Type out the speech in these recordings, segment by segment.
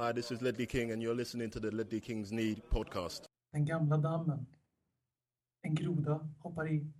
Hi, this is Ledley King, and you're listening to the Ledley Kings Need podcast. Den gamla dammen. En groda hoppar i.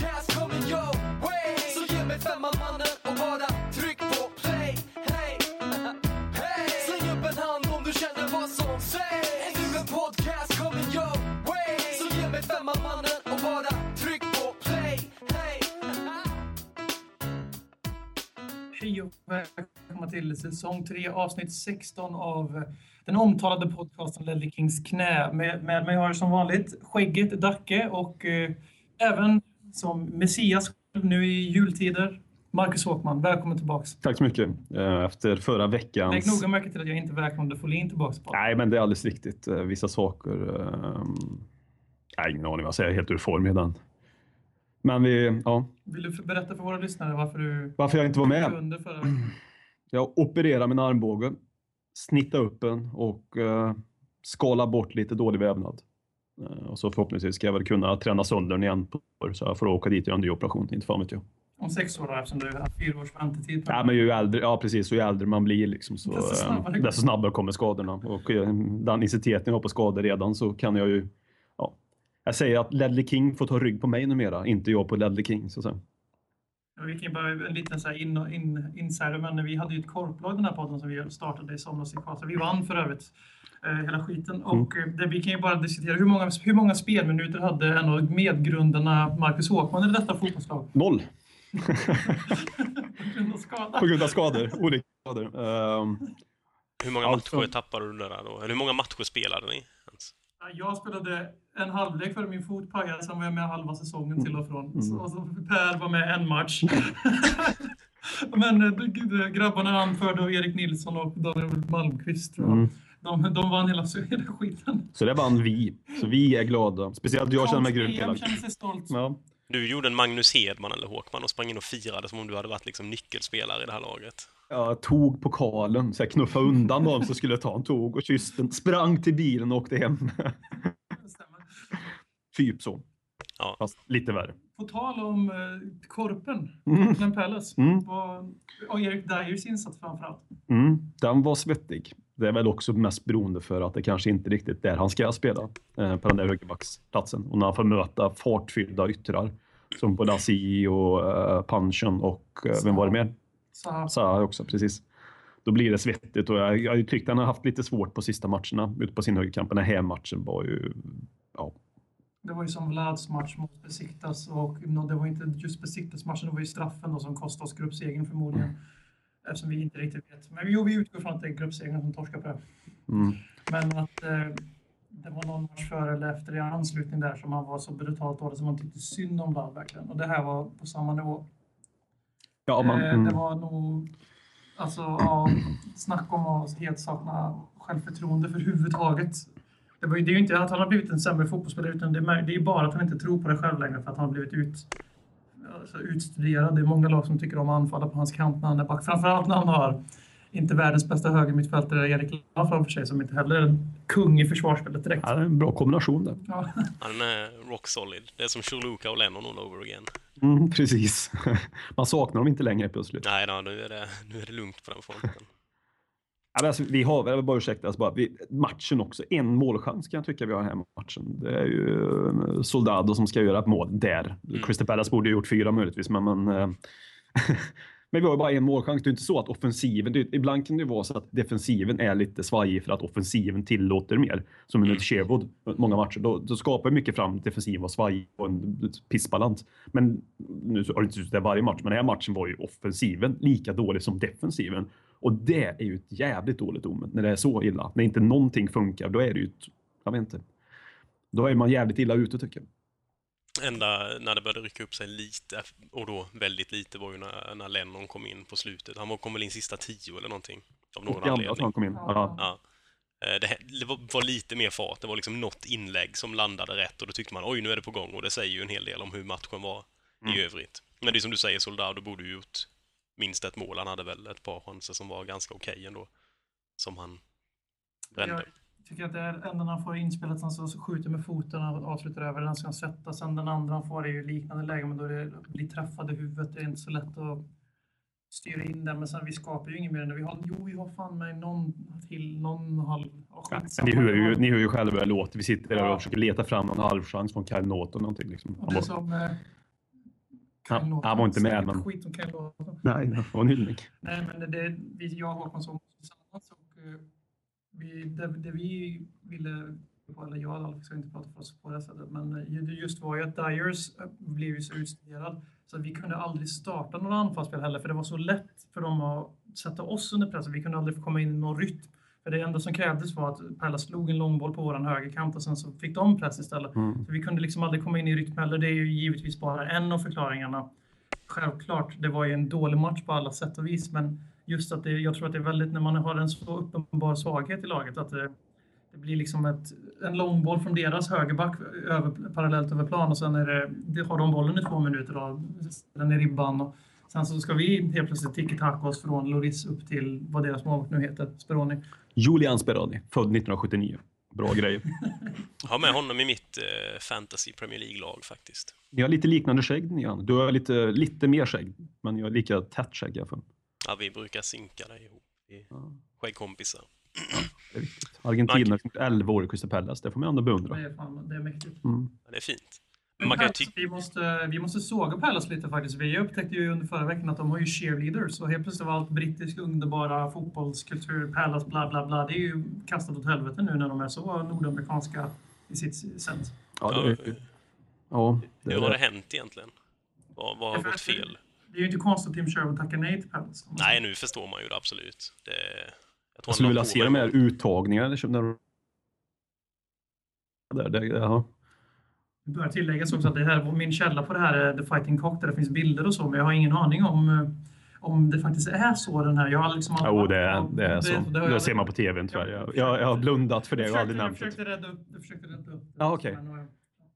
Hej och välkomna till säsong 3 avsnitt 16 av den omtalade podcasten Ledley Kings knä. Med, med mig har jag som vanligt skägget Dacke och eh, även som Messias nu i jultider Marcus Håkman. Välkommen tillbaks. Tack så mycket. Eh, Efter förra Lägg veckans... noga märke till att jag inte välkomnade Folin tillbaks. På. Nej, men det är alldeles riktigt. Eh, Vissa saker... Um... Nej, ingen aning vad jag säger. Helt ur form redan. Men vi... Ja. Vill du berätta för våra lyssnare varför du Varför jag inte var med? under förra Jag opererade min armbåge, snittade upp den och uh, skalade bort lite dålig vävnad. Eh, och så förhoppningsvis ska jag väl kunna träna sönder den igen på så jag får åka dit och göra en ny operation. Inte fan vet jag. om sex år då, eftersom du har fyra års väntetid? Ja, men ju äldre, ja precis, ju äldre man blir liksom, så, Desto snabbare- snabbare. desto snabbare kommer skadorna. Och eh, den intensiteten jag har på skador redan så kan jag ju... Ja, jag säger att Ledley King får ta rygg på mig numera, inte jag på Ledley King. Så att. Ja, Vi kan bara en liten så här in, in, insider, men vi hade ju ett korplag den här podden som vi startade i somras i Karlstad. Vi vann för övrigt eh, hela skiten. Och eh, det, vi kan ju bara diskutera hur många, hur många spelminuter hade en av medgrundarna Marcus Håkman i detta fotbollslag? Noll På grund av skada. på grund av skador. Olika skador. Ehm, Hur många Alltså- matcher tappade du där då? Eller hur många matcher spelade ni? Jag spelade en halvlek för min fot pajade, sen var jag med halva säsongen till och från. Så, och så Per var med en match. Men eh, grabbarna anförde av Erik Nilsson och Daniel Malmqvist tror jag. Mm. De, de vann hela, hela skiten. så det vann vi. Så vi är glada. Speciellt jag känner mig grymt Jag elak. känner sig stolt. Ja. Du gjorde en Magnus Hedman eller Håkman och sprang in och firade som om du hade varit liksom nyckelspelare i det här laget. Jag tog pokalen, så jag knuffade undan dem som skulle ta en tog och kysste den. Sprang till bilen och åkte hem. Typ så. Ja. Fast lite värre. På tal om eh, Korpen, Mm. Glenn Palace, Mm. vad- och Erik Dyers insats framförallt. Mm, den var svettig. Det är väl också mest beroende för att det kanske inte riktigt är där han ska spela. Eh, på den där högerbacksplatsen. Och när han får möta fartfyllda yttrar. Som både Asi och eh, Panchen och eh, vem var det mer? Så, Zaha också, precis. Då blir det svettigt och jag, jag tyckte han har haft lite svårt på sista matcherna ute på sin högerkant. Den här matchen var ju... Ja, det var ju som Vlads match mot Besiktas och det var inte just Besiktas matchen, det var ju straffen då som kostade oss gruppsegern förmodligen. Eftersom vi inte riktigt vet. Men jo, vi utgår från att det är gruppsegern som torskar på det. mm, Men att eh, det var någon match före eller efter i anslutning där som han var så brutalt dålig som man tyckte synd om Vlad verkligen. Och det här var på samma nivå. ja man, Eh, Det mm, var nog, alltså, ja, snack om att helt sakna självförtroende för huvudtaget. Det, var det är ju inte att han har blivit en sämre fotbollsspelare, utan det är, det är bara att han inte tror på det själv längre för att han har blivit ut, alltså, utstuderad. Det är många lag som tycker om att anfalla på hans kant när han är back. Framförallt när han har inte världens bästa högermittfältare Erik Lav framför sig, som inte heller är en kung i försvarsspelet direkt. ja, det är en bra kombination där. Ja. Han är rock solid. Det är som Churluka och Lennon all over again. Mm, precis. Man saknar dem inte längre plötsligt. Nej då, nu är det, nu är det lugnt på den fronten. Men alltså, vi har, vill bara ursäkta, alltså bara, vi, matchen också. En målchans kan jag tycka vi har här matchen. Det är ju eh, Soldado som ska göra ett mål där. Mm. Crystal Palace borde ha gjort fyra möjligtvis, men, men, eh, men vi har ju bara en målchans. Det är inte så att offensiven, det, ibland kan det vara så att defensiven är lite svajig för att offensiven tillåter mer. Som under Sherwood, många matcher. Då, då skapar mycket fram defensiven var svajig och en pissbalans. Men nu har det inte ut det varje match, men den här matchen var ju offensiven lika dålig som defensiven. Och det är ju ett jävligt dåligt omen när det är så illa. När inte någonting funkar, då är det ju ett, jag vet inte. Då är man jävligt illa ute tycker jag. Enda när det började rycka upp sig lite, och då väldigt lite, var ju när, när Lennon kom in på slutet. Han var- kom väl in sista tio eller någonting. Av någon andra anledning. han kom in. Ja. Ja. Eh, Det, det var, var lite mer fart, det var liksom något inlägg som landade rätt och då tyckte man oj, nu är det på gång och det säger ju en hel del om hur matchen var i övrigt. Men det är som du säger, Soldado borde ju gjort minst ett mål. Han hade väl ett par chanser som var ganska okej ändå. Som han brände. Jag tycker att det är enda han får inspelat, han så skjuter med foten och avslutar över den ska han sätta. Sen den andra han får är ju liknande läge, men då det blir träffad i huvudet. Det är inte så lätt att styra in den. Men sen vi skapar ju inget mer än det. Vi har, jo, vi har fan med någon till, någon halv... Ja, ni, hör ju, ni hör ju själva hur det låter. Vi sitter där och försöker leta fram någon halvchans från Kyle Norton. Någonting, liksom. Och det som... Han- han var inte med, men- Skit om Norton. nej, det var en hyllning. Nej, men det, vi, jag och Håkan såg tillsammans och eh, vi, det, det vi ville, eller jag ska inte prata för oss på det sättet, men eh, just var ju att Dyers eh, blev ju så utstuderad så att vi kunde aldrig starta några anfallsspel heller, för det var så lätt för dem att sätta oss under press. Vi kunde aldrig få komma in i någon rytm. För det enda som krävdes var att Pärla slog en långboll på vår högerkant och sen så fick de press istället. Mm. Så vi kunde liksom aldrig komma in i rytm heller. Det är ju givetvis bara en av förklaringarna. Självklart, det var ju en dålig match på alla sätt och vis, men just att det, jag tror att det är väldigt, när man har en så uppenbar svaghet i laget, att det, det blir liksom ett, en långboll från deras högerback över, parallellt över plan och sen är det, har de bollen i två minuter då, den är ribban och sen så ska vi helt plötsligt tiki-taka oss från Loris upp till vad deras målvakt nu heter, Speroni. Julian Speroni, född 1979. Bra grejer. Jag har med honom i mitt eh, fantasy Premier League-lag faktiskt. Ni har lite liknande skägg ni. Du har lite, lite mer skägg, men jag har lika tätt skägg i alla fall. Ja, vi brukar synka det ihop. Vi Ja, skäggkompisar. Argentina, 11 år i Crystal Palace. Det får man ändå beundra. Det är, fan, det är mäktigt. Mm. Ja, det är fint. Man kan tycka... vi, måste, vi måste såga Palace lite faktiskt. Vi upptäckte ju under förra veckan att de har ju cheerleaders och helt plötsligt var allt brittisk underbara fotbollskultur, Palace, bla bla bla. Det är ju kastat åt helvete nu när de är så nordamerikanska i sitt sätt. Ja, det är, ja, det Hur har det hänt egentligen? Vad, vad har gått fel? Det är ju inte konstigt att Tim Sherwood tackar nej till man Nej, nu förstår man ju det absolut. Det, jag tror jag skulle vilja se de här uttagningarna. där, där, ja. Det bör tilläggas också att det här, min källa på det här är The Fighting Cock där det finns bilder och så, men jag har ingen aning om eh, om det faktiskt är så den här. Jag har liksom Jo, det är, det är så. det Det jag- ser man på tvn tyvärr. Jag, jag, jag har blundat för det. Jag har aldrig jag nämnt det. försökte rädda upp jag försökte rädda upp det. Ja, okej. Men, eh,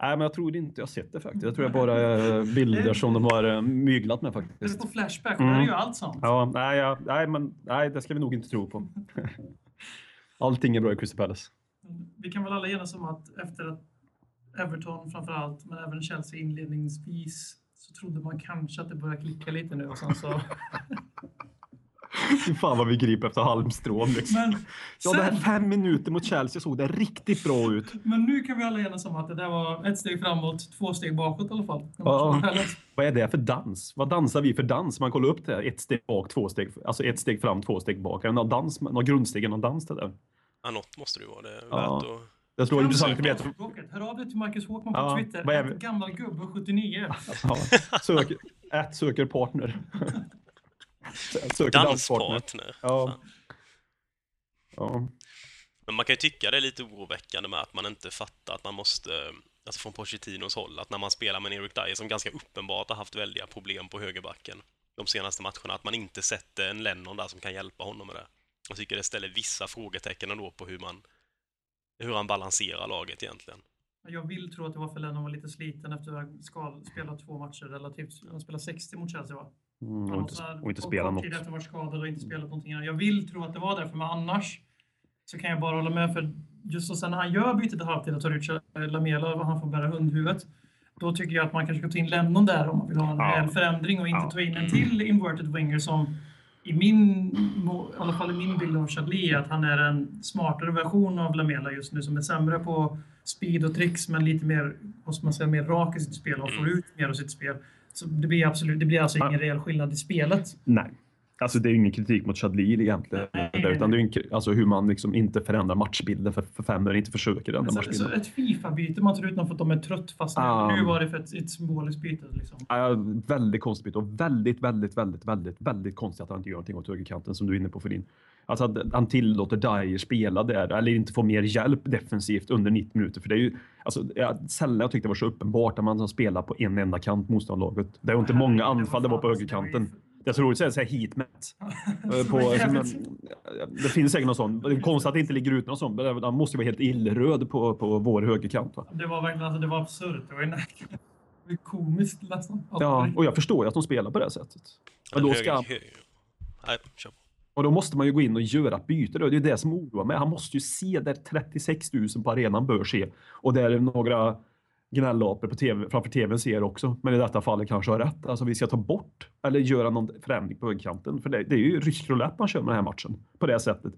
Nej, men jag tror inte jag sett det faktiskt. Jag tror det bara är bilder som de har eh, myglat med Det är faktiskt. på Flashback och där är ju allt sånt. Ja, nej, ja, nej, men nej, det ska vi nog inte tro på. Allting är bra i Crystal Palace. Vi kan väl alla enas om att efter att Everton framför allt, men även Chelsea inledningsvis, så trodde man kanske att det började klicka lite nu och sen så... Fy fan vad vi griper efter halmstrån. Liksom. Men, Ja, det här sen, fem minuter mot Chelsea såg det riktigt bra ut. men nu kan vi alla enas om att det där var ett steg framåt, två steg bakåt i alla fall. Ja. Vad är det för dans? Vad dansar vi för dans? Man kollar upp det. här. Ett steg bak, två steg, alltså ett steg fram, två steg bak. Är det någon dans, någon grundsteg, någon dans det där? Ja, något måste det ju vara. Det är Ja. värt att... Det skulle vara intressant att veta. Hör av dig till Marcus Håkman på Ja, Twitter. vad är Ett vi- gammal gubbe 79. Ja, söker, ett söker partner. Söker danspartner. Danspartner. Ja. Ja. Men man kan ju tycka det är lite oroväckande med att man inte fattar att man måste, alltså från Pochettinos håll, att när man spelar med en Erik Dyer som ganska uppenbart har haft väldiga problem på högerbacken de senaste matcherna, att man inte sätter en Lennon där som kan hjälpa honom med det. Jag tycker det ställer vissa frågetecken ändå på hur man, hur han balanserar laget egentligen. Jag vill tro att det var för Lennon var lite sliten efter att ha spelat två matcher relativt. Han spelade 60 mot Chelsea va? Mm, och var inte, och inte kort spela något. efter varit skadad och inte spelat någonting. Jag vill tro att det var därför, men annars så kan jag bara hålla med. För just så sen när han gör bytet i halvtid och tar ut Lamela och han får bära hundhuvudet. Då tycker jag att man kanske ska ta in Lennon där om man vill ha en Ja. förändring och inte Ja. ta in en till inverted winger som i min, i alla fall i min bild av Chadli är att han är en smartare version av Lamela just nu som är sämre på speed och tricks men lite mer, vad man säga, mer rak i sitt spel och får ut mer av sitt spel. Så det blir absolut, det blir alltså ingen reell skillnad i spelet. Nej. Alltså det är ju ingen kritik mot Chadli egentligen. Nej, där, utan det är en, alltså hur man liksom inte förändrar matchbilden för, för fem eller inte försöker ändra Så, så matchbilden. ett Fifa-byte man tar ut någon för att de är trött fast Ja. nu var det för ett, ett symboliskt byte. Liksom. Ja, väldigt konstigt byte och väldigt, väldigt, väldigt, väldigt, väldigt konstigt att han inte gör någonting åt högerkanten som du är inne på för din. Alltså att han tillåter Dyer spela där eller inte få mer hjälp defensivt under 90 minuter. För det är ju alltså, jag, sällan jag tyckte det var så uppenbart att man spelar på en enda kant motståndarlaget. Det är inte många anfall det var på högerkanten. Det är så roligt att säga heatmap. Eh, på, det finns säkert någon sån. Det är konstigt att det inte ligger ut någon sån. men Han måste ju vara helt illröd på, på vår högerkant. Va? Det var verkligen alltså, det var absurt. Det var ju nä- det var komiskt nästan. Ja, och jag förstår ju att de spelar på det sättet. Men då, ska, Nej, kör på. och då måste man ju gå in och göra ett byte. Då. Det är det som oroar mig. Han måste ju se där 36 000 på arenan bör se. Och där några gnällapor på TV, framför tvn ser också. Men i detta fallet kanske har rätt. Alltså vi ska ta bort eller göra någon förändring på högerkanten. För det, det är ju rysk roulette man kör med den här matchen. På det sättet.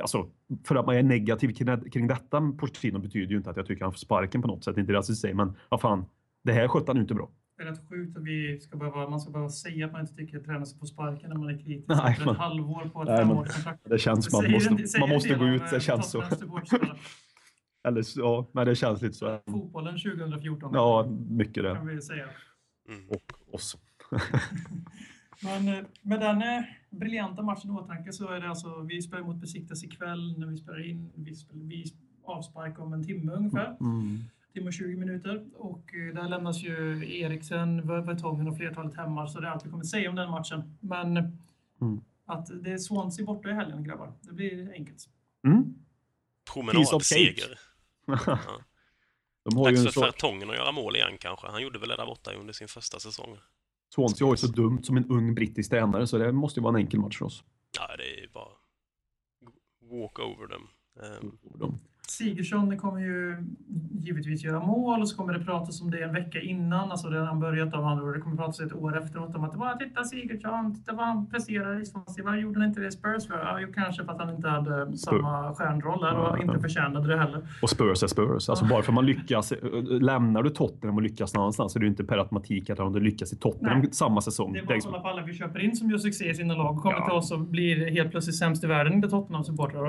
Alltså, för att man är negativ kring, kring detta Pochettino betyder ju inte att jag tycker han får sparken på något sätt. Inte det jag säger, men vad fan. Det här skötte han ju inte bra. Det är rätt sjukt att vi ska behöva, man ska behöva säga att man inte tycker att tränaren få sparken när man är kritisk Nej, efter men- ett halvår på ett femårskontrakt. Det känns man måste, en- säger man måste gå ut. Det känns så. Eller, ja, men det känns lite så. Fotbollen 2014 Ja, mycket det. kan vi säga. Mm. Och oss. Men eh, med den eh, briljanta matchen i åtanke så är det alltså, vi spelar mot Besiktas ikväll när vi spelar in. Vi, spelar, vi avsparkar om en timme ungefär. Mm. timme och 20 minuter. Och eh, där lämnas ju Eriksen, Vertongen och flertalet hemmar, så det är allt vi kommer säga om den matchen. Men Mm. att det är Swansea borta i helgen, grabbar. Det blir enkelt. Mm. Piece De har ju Dags en för Fertongen att göra mål igen kanske. Han gjorde väl det där borta under sin första säsong. Swansea har ju så dumt som en ung brittisk tränare så det måste ju vara en enkel match för oss. Ja, det är ju bara walk over them. Mm. Eh, De- Sigurdsson kommer ju givetvis göra mål och så kommer det pratas om det en vecka innan, alltså redan börjat om andra ord. Det kommer pratas ett år efteråt om att bara titta Sigurdsson, titta vad han presterar i Swansea. Varför gjorde han inte det i Spurs för? Ja, jo, kanske för att han inte hade samma stjärnroll där och inte förtjänade det heller. Och Spurs är Spurs. Alltså bara för att man lyckas, eh, lämnar du Tottenham och lyckas någon annanstans så är det ju inte per automatik att du lyckas i Tottenham Nej. samma säsong. Det är bara att kolla på alla vi köper in som gör succé i sina lag och kommer Ja. till oss och blir helt plötsligt sämst i världen, det Tottenham-supportrar.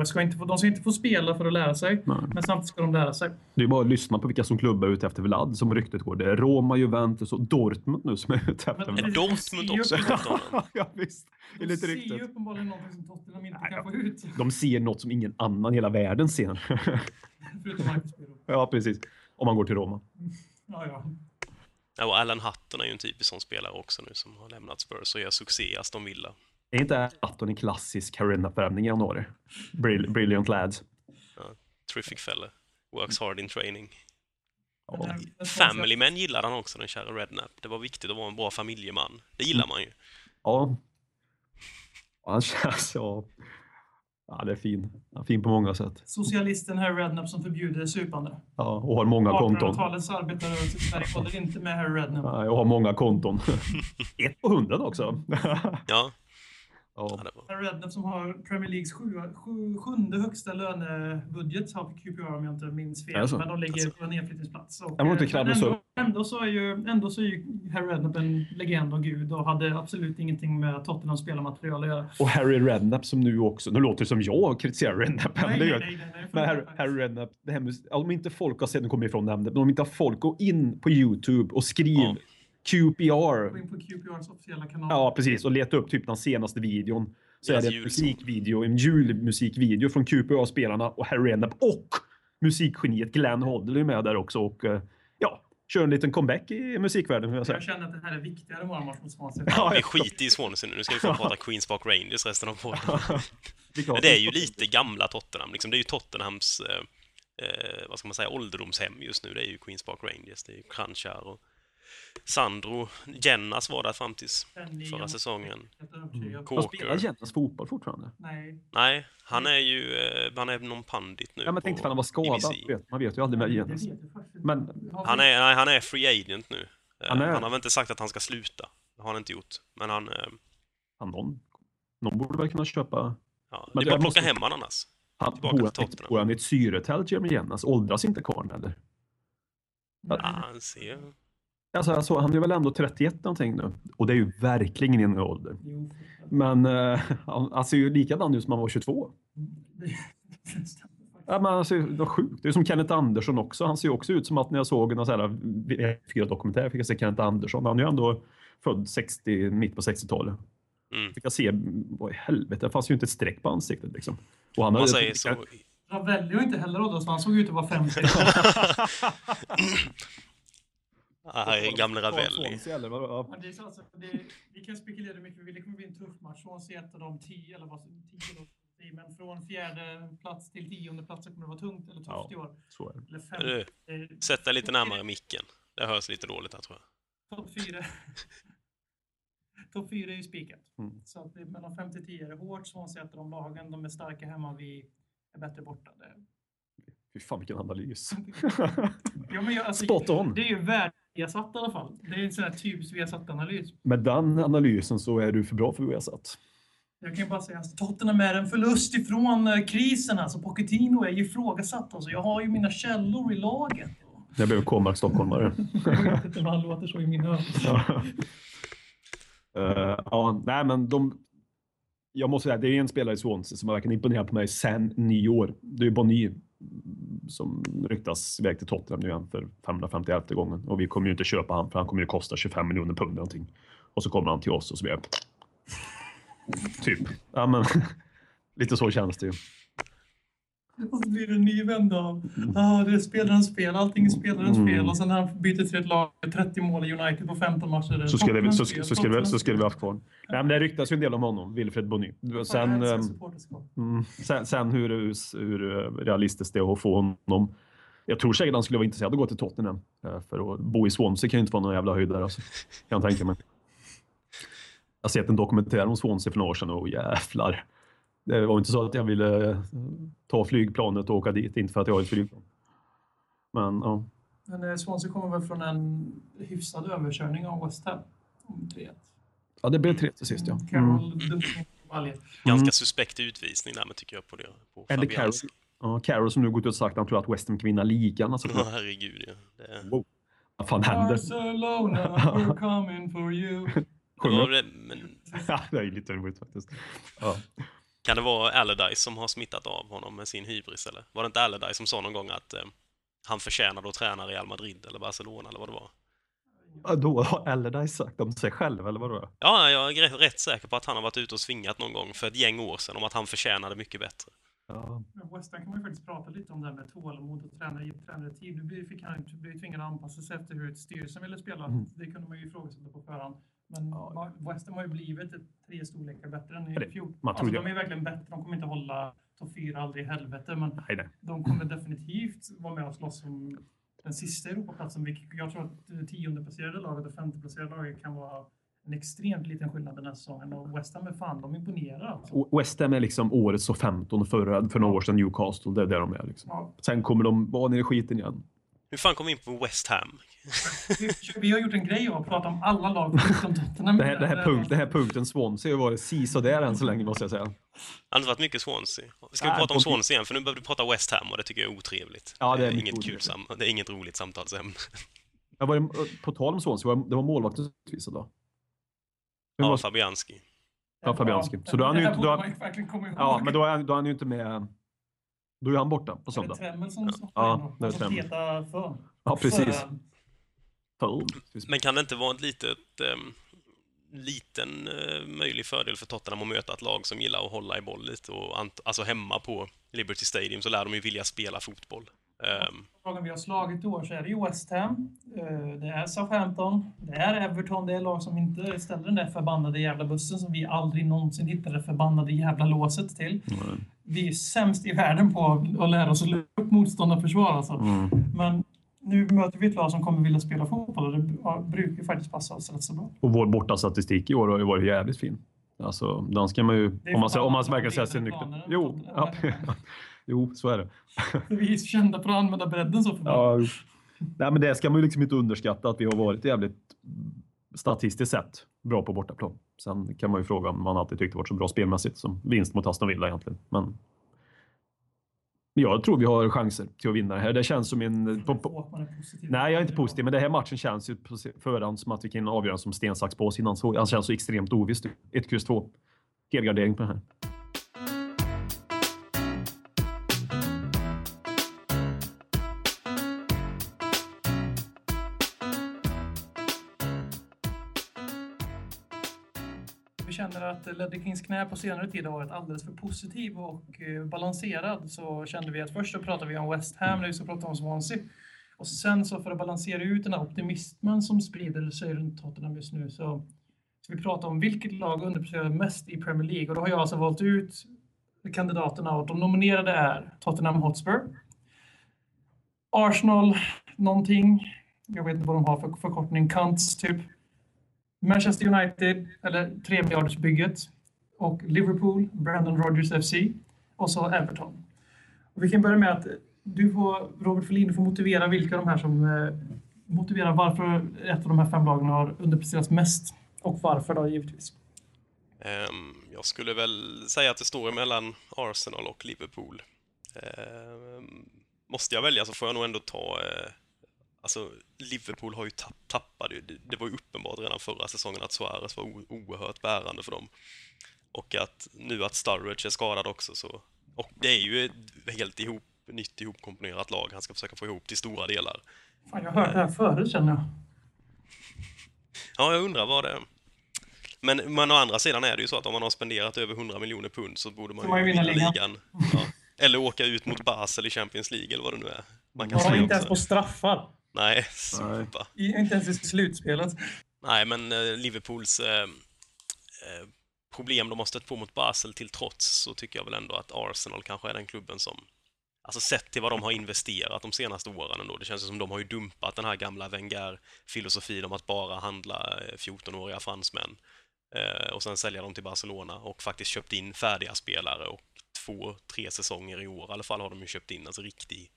De ska inte få spela för att lära sig, Nej. men samtidigt ska de lära sig. Det är bara att lyssna på vilka som klubbar ute efter Vlad som ryktet går. Det är Roma, Juventus och Dortmund nu som är ute efter Men- Vlad. Dortmund också ja, visst. De lite ser ju uppenbarligen någonting som Tottenham inte Nej, kan ja. få ut. De ser något som ingen annan i hela världen ser. Förutom Marcus Birro. ja, precis. Om man går till Roma. Ja, ja. Ja, och Alan Hutton är ju en typisk sån spelare också nu som har lämnat Spurs och gör succé i Aston Villa. Är inte Atton en klassisk Carina-värvning i januari? Brill, brilliant lads. Terrific fella. Works hard in training. Tror Family Man gillade han också, den kära Redknapp. Det var viktigt att vara en bra familjeman. Det gillar man ju. Ja. Ja, Han känns... Ja. ja, det är fin. Han är fin på många sätt. Socialisten Harry Redknapp som förbjuder supande. Ja, och har många konton. 1800-talets arbetarrörelse i Sverige håller inte med Harry Redknapp. Ja, och har många konton. Ett på hundra också. Ja, ja. Redknapp som har Premier Leagues sju, sju, sjunde högsta lönebudget har QPR om jag inte minns fel. Alltså, men de ligger på en nedflyttningsplats. Och, Jag var inte krabben men så- ändå, ändå, så är ju, ändå så är ju Harry Redknapp en legend och gud och hade absolut ingenting med Tottenhams spelarmaterial att göra. Och Harry Redknapp som nu också, nu låter det som jag kritiserar Redknapp. Nej, nej, nej, nej, Men Harry, Harry Redknapp, det här med, om inte folk har sett, nu kommer jag ifrån nämnden, men om inte folk går in på YouTube och skriv Ja. QPR. Gå in på QPRs officiella kanal. Ja, precis. Och leta upp typ den senaste videon. Så Deras är det en musikvideo, en julmusikvideo från QPR-spelarna och Harry Redknapp och musikgeniet Glenn Hoddle är med där också och eh, ja, kör en liten comeback i musikvärlden. Jag säga. Jag känner att det här är viktigare än vår match mot Swansea. Ja, Vi skiter i Swansea nu, nu ska vi få prata Queens Park Rangers resten av podden. det är klart. Men det är ju lite gamla Tottenham, liksom. det är ju Tottenhams, eh, eh, vad ska man säga, ålderdomshem just nu. Det är ju Queens Park Rangers, det är ju Kranjčar och Sandro. Jennas var där fram tills förra säsongen. övertygad. De spelar. Jennas fotboll fortfarande. Nej. Nej, han är ju, eh, han är någon pandit nu Ja, men på tänkte ifall han var skadad. Vet, man vet ju aldrig med Jennas. Men Han är, nej, han är free agent nu. Eh, Han är- Han har väl inte sagt att han ska sluta. Det har han inte gjort. Men han, eh, han, någon, någon borde väl kunna köpa... ja, Men det är bara att plocka måste- hem han annars. Han, bor, han, han i ett syretält, Jeremy Jennas? Åldras inte karln eller? Nej. Ja, han ser... Alltså, alltså, han är väl ändå 31 någonting nu. Och det är ju verkligen ingen ålder. Jo, Men eh, han, ser ju likadan ut som han var 22. det stämmer faktiskt. Ja, men alltså, det var sjukt. Det är som Kenneth Andersson också. Han ser ju också ut som att när jag såg en sån här fyra dokumentär fick jag se Kenneth Andersson. Han är ju ändå född 60, mitt på 60-talet. Mm. Fick jag se, vad i helvete, det fanns ju inte ett streck på ansiktet liksom. Och han Man hade- säger så... Ravelli var inte heller åldersman. Han såg ut att vara 50. Ah, gamle Ravelli. Swansea, eller vad? Ja. Men det är så det, vi kan spekulera hur mycket vi vill. Det kommer bli en tuff match. Swansea är ett av de tio, eller vad tio tio, men från fjärde plats till tionde plats så kommer det vara tungt eller tufft Ja. i år. Så är det. Eller fem. Du, Eh, sätt dig lite närmare micken. Det hörs lite dåligt här tror jag. Topp fyra. Topp fyra är ju spikat. Mm. Så att det är mellan 5 till 10 är det hårt. Swansea är ett av de lagen. De är starka hemma. Vi är bättre borta. Det, Fy fan vilken analys. ja, men jag, alltså, Spot on. Det är ju värdesatt i alla fall. Det är en sån här typisk Viasat-analys. Med den analysen så är du för bra för Viasat. Jag kan ju bara säga att Tottenham är en förlust ifrån eh, krisen. Alltså Pochettino är ju ifrågasatt. Alltså, jag har ju mina källor i laget. Jag blev Kåmark stockholmare. Jag vet inte om han låter så i min öron. Ja. Eh, ja, nej men de... Jag måste säga, det är en spelare i Swansea som har verkligen imponerat på mig sen nyår. Det är ju Bonny mm, som ryktas iväg till Tottenham nu igen för 551 gången. Och vi kommer ju inte köpa han för han kommer ju kosta 25 miljoner pund någonting. Och så kommer han till oss och så blir jag... Typ. Ja men... Lite så känns det ju. Och så blir det en ny vända av ah, det är spelarens fel, allting är spelarens Mm. fel. Och sen när han byter till ett lag med 30 mål i United på 15 matcher. Så skulle vi, så, fel, så, skulle vi, så skulle vi haft kvar. Nej, men det ryktas ju en del om honom, Wilfred Bonny. Sen, älskar ehm. Mm. Sen, sen hur, hur realistiskt det är att få honom. Jag tror säkert han skulle vara intresserad av att gå till Tottenham. eh, För att bo i Swansea kan ju inte vara någon jävla höjdare. Alltså. Kan jag tänka mig. Jag har sett en dokumentär om Swansea för några år sedan och jävlar. Det var inte så att jag ville eh, ta flygplanet och åka dit, inte för att jag har ett flygplan. Men ja. Men eh, Swansea kommer väl från en hyfsad överkörning av West Ham. Om 3-1. ja, det blev tre till sist ja. Mm. Carroll baljen. Ganska suspekt utvisning där, men tycker jag på det. På Eller Carroll. Ja, Carroll som nu gått ut och sagt att han tror att West Ham kan vinna ligan. Alltså, Ja, herregud ja. Det... wow. Vad fan händer? Barcelona, we're coming for you. Det, men Ja, det är ju lite roligt faktiskt. Ja. Kan det vara Allardyce som har smittat av honom med sin hybris eller? Var det inte Allardyce som sa någon gång att eh, han förtjänade att träna Real Madrid eller Barcelona eller vad det var? Ja, Då har Allardyce sagt om sig själv, eller vadå? Ja, jag är rätt, rätt säker på att han har varit ute och svingat någon gång för ett gäng år sedan om att han förtjänade mycket bättre. Ja. Men West Ham kan man ju faktiskt prata lite om det här med tålamod och träna i tränare tid. Nu fick han bli tvingad att anpassa sig efter hur styrelsen ville spela. Mm. Det kunde man ju ifrågasätta på förhand. Men Ja. West Ham har ju blivit ett tre storlekar bättre än i fjol. Alltså, de är verkligen bättre. De kommer inte hålla topp fyra aldrig i helvete. Men Nej, nej. de kommer definitivt vara med och slåss om den sista Europaplatsen. vilket Jag tror att det tiondeplacerade laget och femteplacerade laget kan vara en extremt liten skillnad den här säsongen. Och West Ham är fan, de imponerar alltså. Och West Ham är liksom årets och 15 förra, för några år sedan Newcastle. Det är där de är. Liksom. Ja, Sen kommer de vara nere i skiten igen. Hur fan kom vi in på West Ham? vi, vi har gjort en grej av att prata om alla lag förutom Tottenham. Det här, det här, punkt, det här punkten Swansea har varit sisådär än så länge måste jag säga. Det har inte varit mycket Swansea. Ska vi Nej, prata om Swansea igen? För nu behöver vi prata West Ham och det tycker jag är otrevligt. Ja, det är mycket inget kul sam det är inget roligt samtalsämne. Jag var, på tal om Swansea, var- det var målvakten utvisad då? Vem Ja, var- Fabianski. Ja, Fabianski. Så då har han det ju inte- då borde har- man ju verkligen komma ihåg. Ja, men då är, han- då är han ju inte med. Då är han borta på Är det söndag. Tremmel som stoppar Ja, och som petar för. Ja, precis. För-. Men kan det inte vara ett litet, ehm, liten eh, möjlig fördel för Tottenham att möta ett lag som gillar att hålla i boll lite och alltså hemma på Liberty Stadium så lär de ju vilja spela fotboll. Ehm, lagen vi har slagit i år så är det ju West Ham, eh, det är Southampton, det är Everton, det är lag som inte ställer den där förbannade jävla bussen som vi aldrig någonsin hittar det förbannade jävla låset till. Mm. Vi är sämst i världen på att lära oss att lära upp motståndarförsvar alltså. Mm. Men nu möter vi ett lag som kommer vilja spela fotboll och det brukar faktiskt passa oss rätt så bra. Och vår bortastatistik i år har ju varit jävligt fin. Alltså, den ska man ju... Om man, om man verkar säga sig nykter. Jo, ja, jo, så är det. Vi är sjända för att använda bredden så förbannat. Ja. Nej, men det ska man ju liksom inte underskatta att vi har varit jävligt statistiskt sett bra på bortaplan. Sen kan man ju fråga om man alltid tyckte det varit så bra spelmässigt som vinst mot Aston Villa egentligen. Men jag tror vi har chanser till att vinna det här. Det känns som en... På, på, nej, jag är inte positiv, men den här matchen känns ju på förhand som att vi kan avgöra som sten, sax, påse innan. Så, han känns så extremt oviss. 1, kryss 2. Helgardering på den här. Ledder Kings knä på senare tid har varit alldeles för positiv och eh, balanserad. Så kände vi att först så pratar vi om West Ham, nu så pratar vi om Swansea. Och sen så för att balansera ut den här optimismen som sprider sig runt Tottenham just nu så ska vi prata om vilket lag underpresterar mest i Premier League. Och då har jag alltså valt ut kandidaterna och de nominerade är Tottenham Hotspur, Arsenal någonting, jag vet inte vad de har för förkortning, Kants typ, Manchester United, eller 3 miljardersbygget och Liverpool, Brandon Rogers FC och så Everton. Och vi kan börja med att du får, Robert Folin du får motivera vilka av de här som eh, motiverar varför ett av de här fem lagen har underpresterats mest och varför då givetvis. Um, jag skulle väl säga att det står mellan Arsenal och Liverpool. Um, måste jag välja så får jag nog ändå ta... uh alltså, Liverpool har ju tapp, tappat det, det var ju uppenbart redan förra säsongen att Suarez var o- oerhört bärande för dem. Och att nu att Sturridge är skadad också så... Och det är ju ett helt ihop, nytt ihopkomponerat lag han ska försöka få ihop till stora delar. Fan, jag har hört det här förut känner jag. Ja, jag undrar vad det är. Men, men å andra sidan är det ju så att om man har spenderat över 100 miljoner pund så borde man man ju vinna ligan. ligan. Ja. Eller åka ut mot Basel i Champions League eller vad det nu är. Man kan Ja, inte ens på straffar. Nej, sopa. I, inte ens i slutspelet. Nej, men eh, Liverpools eh, eh, problem de har stött på mot Basel till trots så tycker jag väl ändå att Arsenal kanske är den klubben som Alltså sett till vad de har investerat de senaste åren ändå. Det känns som de har ju dumpat den här gamla Wenger-filosofin om att bara handla eh, 14-åriga fransmän. Eh, och sen sälja dem till Barcelona och faktiskt köpt in färdiga spelare och två, tre säsonger i år i alla fall har de ju köpt in alltså riktig,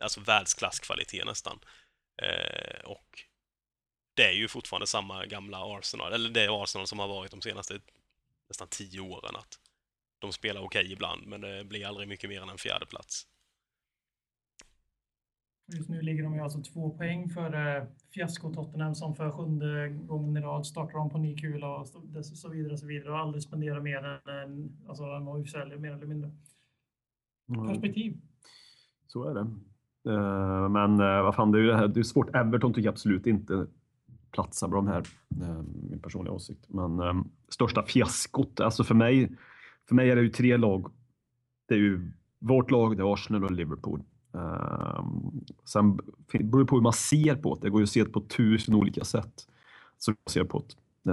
alltså världsklasskvalitet nästan. Eh, och det är ju fortfarande samma gamla Arsenal, eller det är Arsenal som har varit de senaste nästan tio åren. Att de spelar okej ibland, men det blir aldrig mycket mer än en fjärde plats. Just nu ligger de ju alltså två poäng för eh, fiasko Tottenham som för sjunde gången i rad startar om på ny kula och så- vidare och så vidare och aldrig spenderar mer än, en- alltså, än vad vi säljer mer eller mindre. Mm. Perspektiv. Så är det. Eh, men eh, vad fan, det är, ju det här, det är svårt. Everton tycker jag absolut inte platsar bra de här. Eh, min personliga åsikt. Men största fiaskot, alltså för mig, för mig är det ju tre lag. Det är ju vårt lag, det är Arsenal och Liverpool. Sen beror det på hur man ser på det. Det går ju att se det på tusen olika sätt. Som jag ser på det.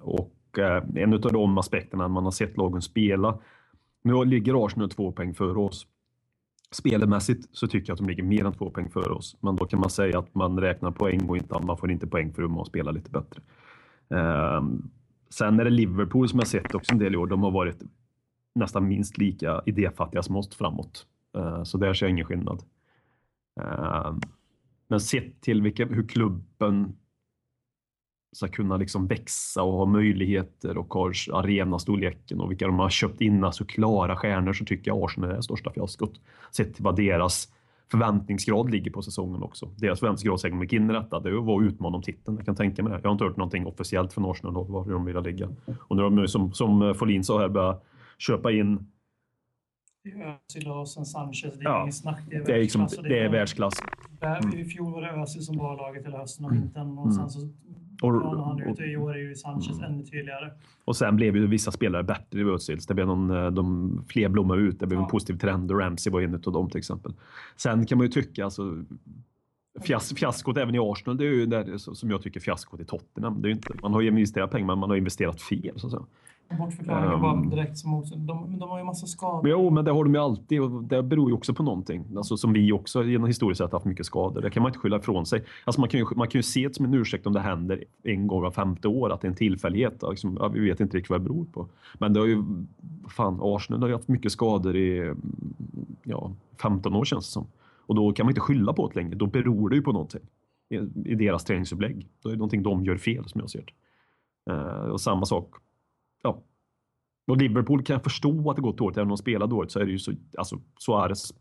Och en av de aspekterna man har sett lagen spela. Nu ligger Arsenal två poäng före oss. Spelmässigt så tycker jag att de ligger mer än två poäng före oss. Men då kan man säga att man räknar poäng och inte, man får inte poäng för att man spelar lite bättre. Ehm, sen är det Liverpool som jag sett också en del i år. De har varit nästan minst lika idéfattiga som oss framåt. Ehm, så där ser jag ingen skillnad. Ehm, men sett till vilka, hur klubben ska kunna liksom växa och ha möjligheter och har arenastorleken och vilka de har köpt in, alltså klara stjärnor, så tycker jag Arsenal är det största fiaskot. Sett till vad deras förväntningsgrad ligger på säsongen också. Deras förväntningsgrad säger mycket in i detta, det är att vara utmanad om titeln. Jag kan tänka mig det. Jag har inte hört någonting officiellt från Arsenal om var de vill ligga. Och nu har de som, som Folin sa här, börjat köpa in Özil och sen Sanchez. Det är Ja, ingen snack. Det är det är, liksom, det är var- världsklass. Där- I fjol var det Özil som var laget hela hösten och vintern. Och sen så Mm. Och- ja, han och- ute i år är ju Sanchez ännu tydligare. Och sen blev ju vissa spelare bättre i Özils. Det blev någon, eh, de, fler blommade ut. Det blev en Ja. positiv trend och Ramsey var en av dem till exempel. Sen kan man ju tycka, alltså, fias, fiaskot även i Arsenal, det är ju där, som jag tycker fiaskot i Tottenham. Det är inte, man har ju investerat pengar, men man har investerat fel. Så att säga. Bortförklaringen Ehm. bara direkt som mot. De, de har ju massa skador. Men Jo, men det har de ju alltid och det beror ju också på någonting. Alltså som vi också genom historiskt sett haft mycket skador. Det kan man inte skylla ifrån sig. Alltså man, kan ju, man kan ju se det som en ursäkt om det händer en gång var femte år, att det är en tillfällighet. Liksom, ja, vi vet inte riktigt vad det beror på. Men det har ju, fan, Arsenal har ju haft mycket skador i ja, 15 år känns det som. Och då kan man inte skylla på det längre. Då beror det ju på någonting i, deras träningsupplägg. Då är det någonting de gör fel som jag ser det. Eh, och samma sak, och Liverpool kan jag förstå att det går dåligt. Även om de spelar dåligt så är det ju så, alltså Suarez,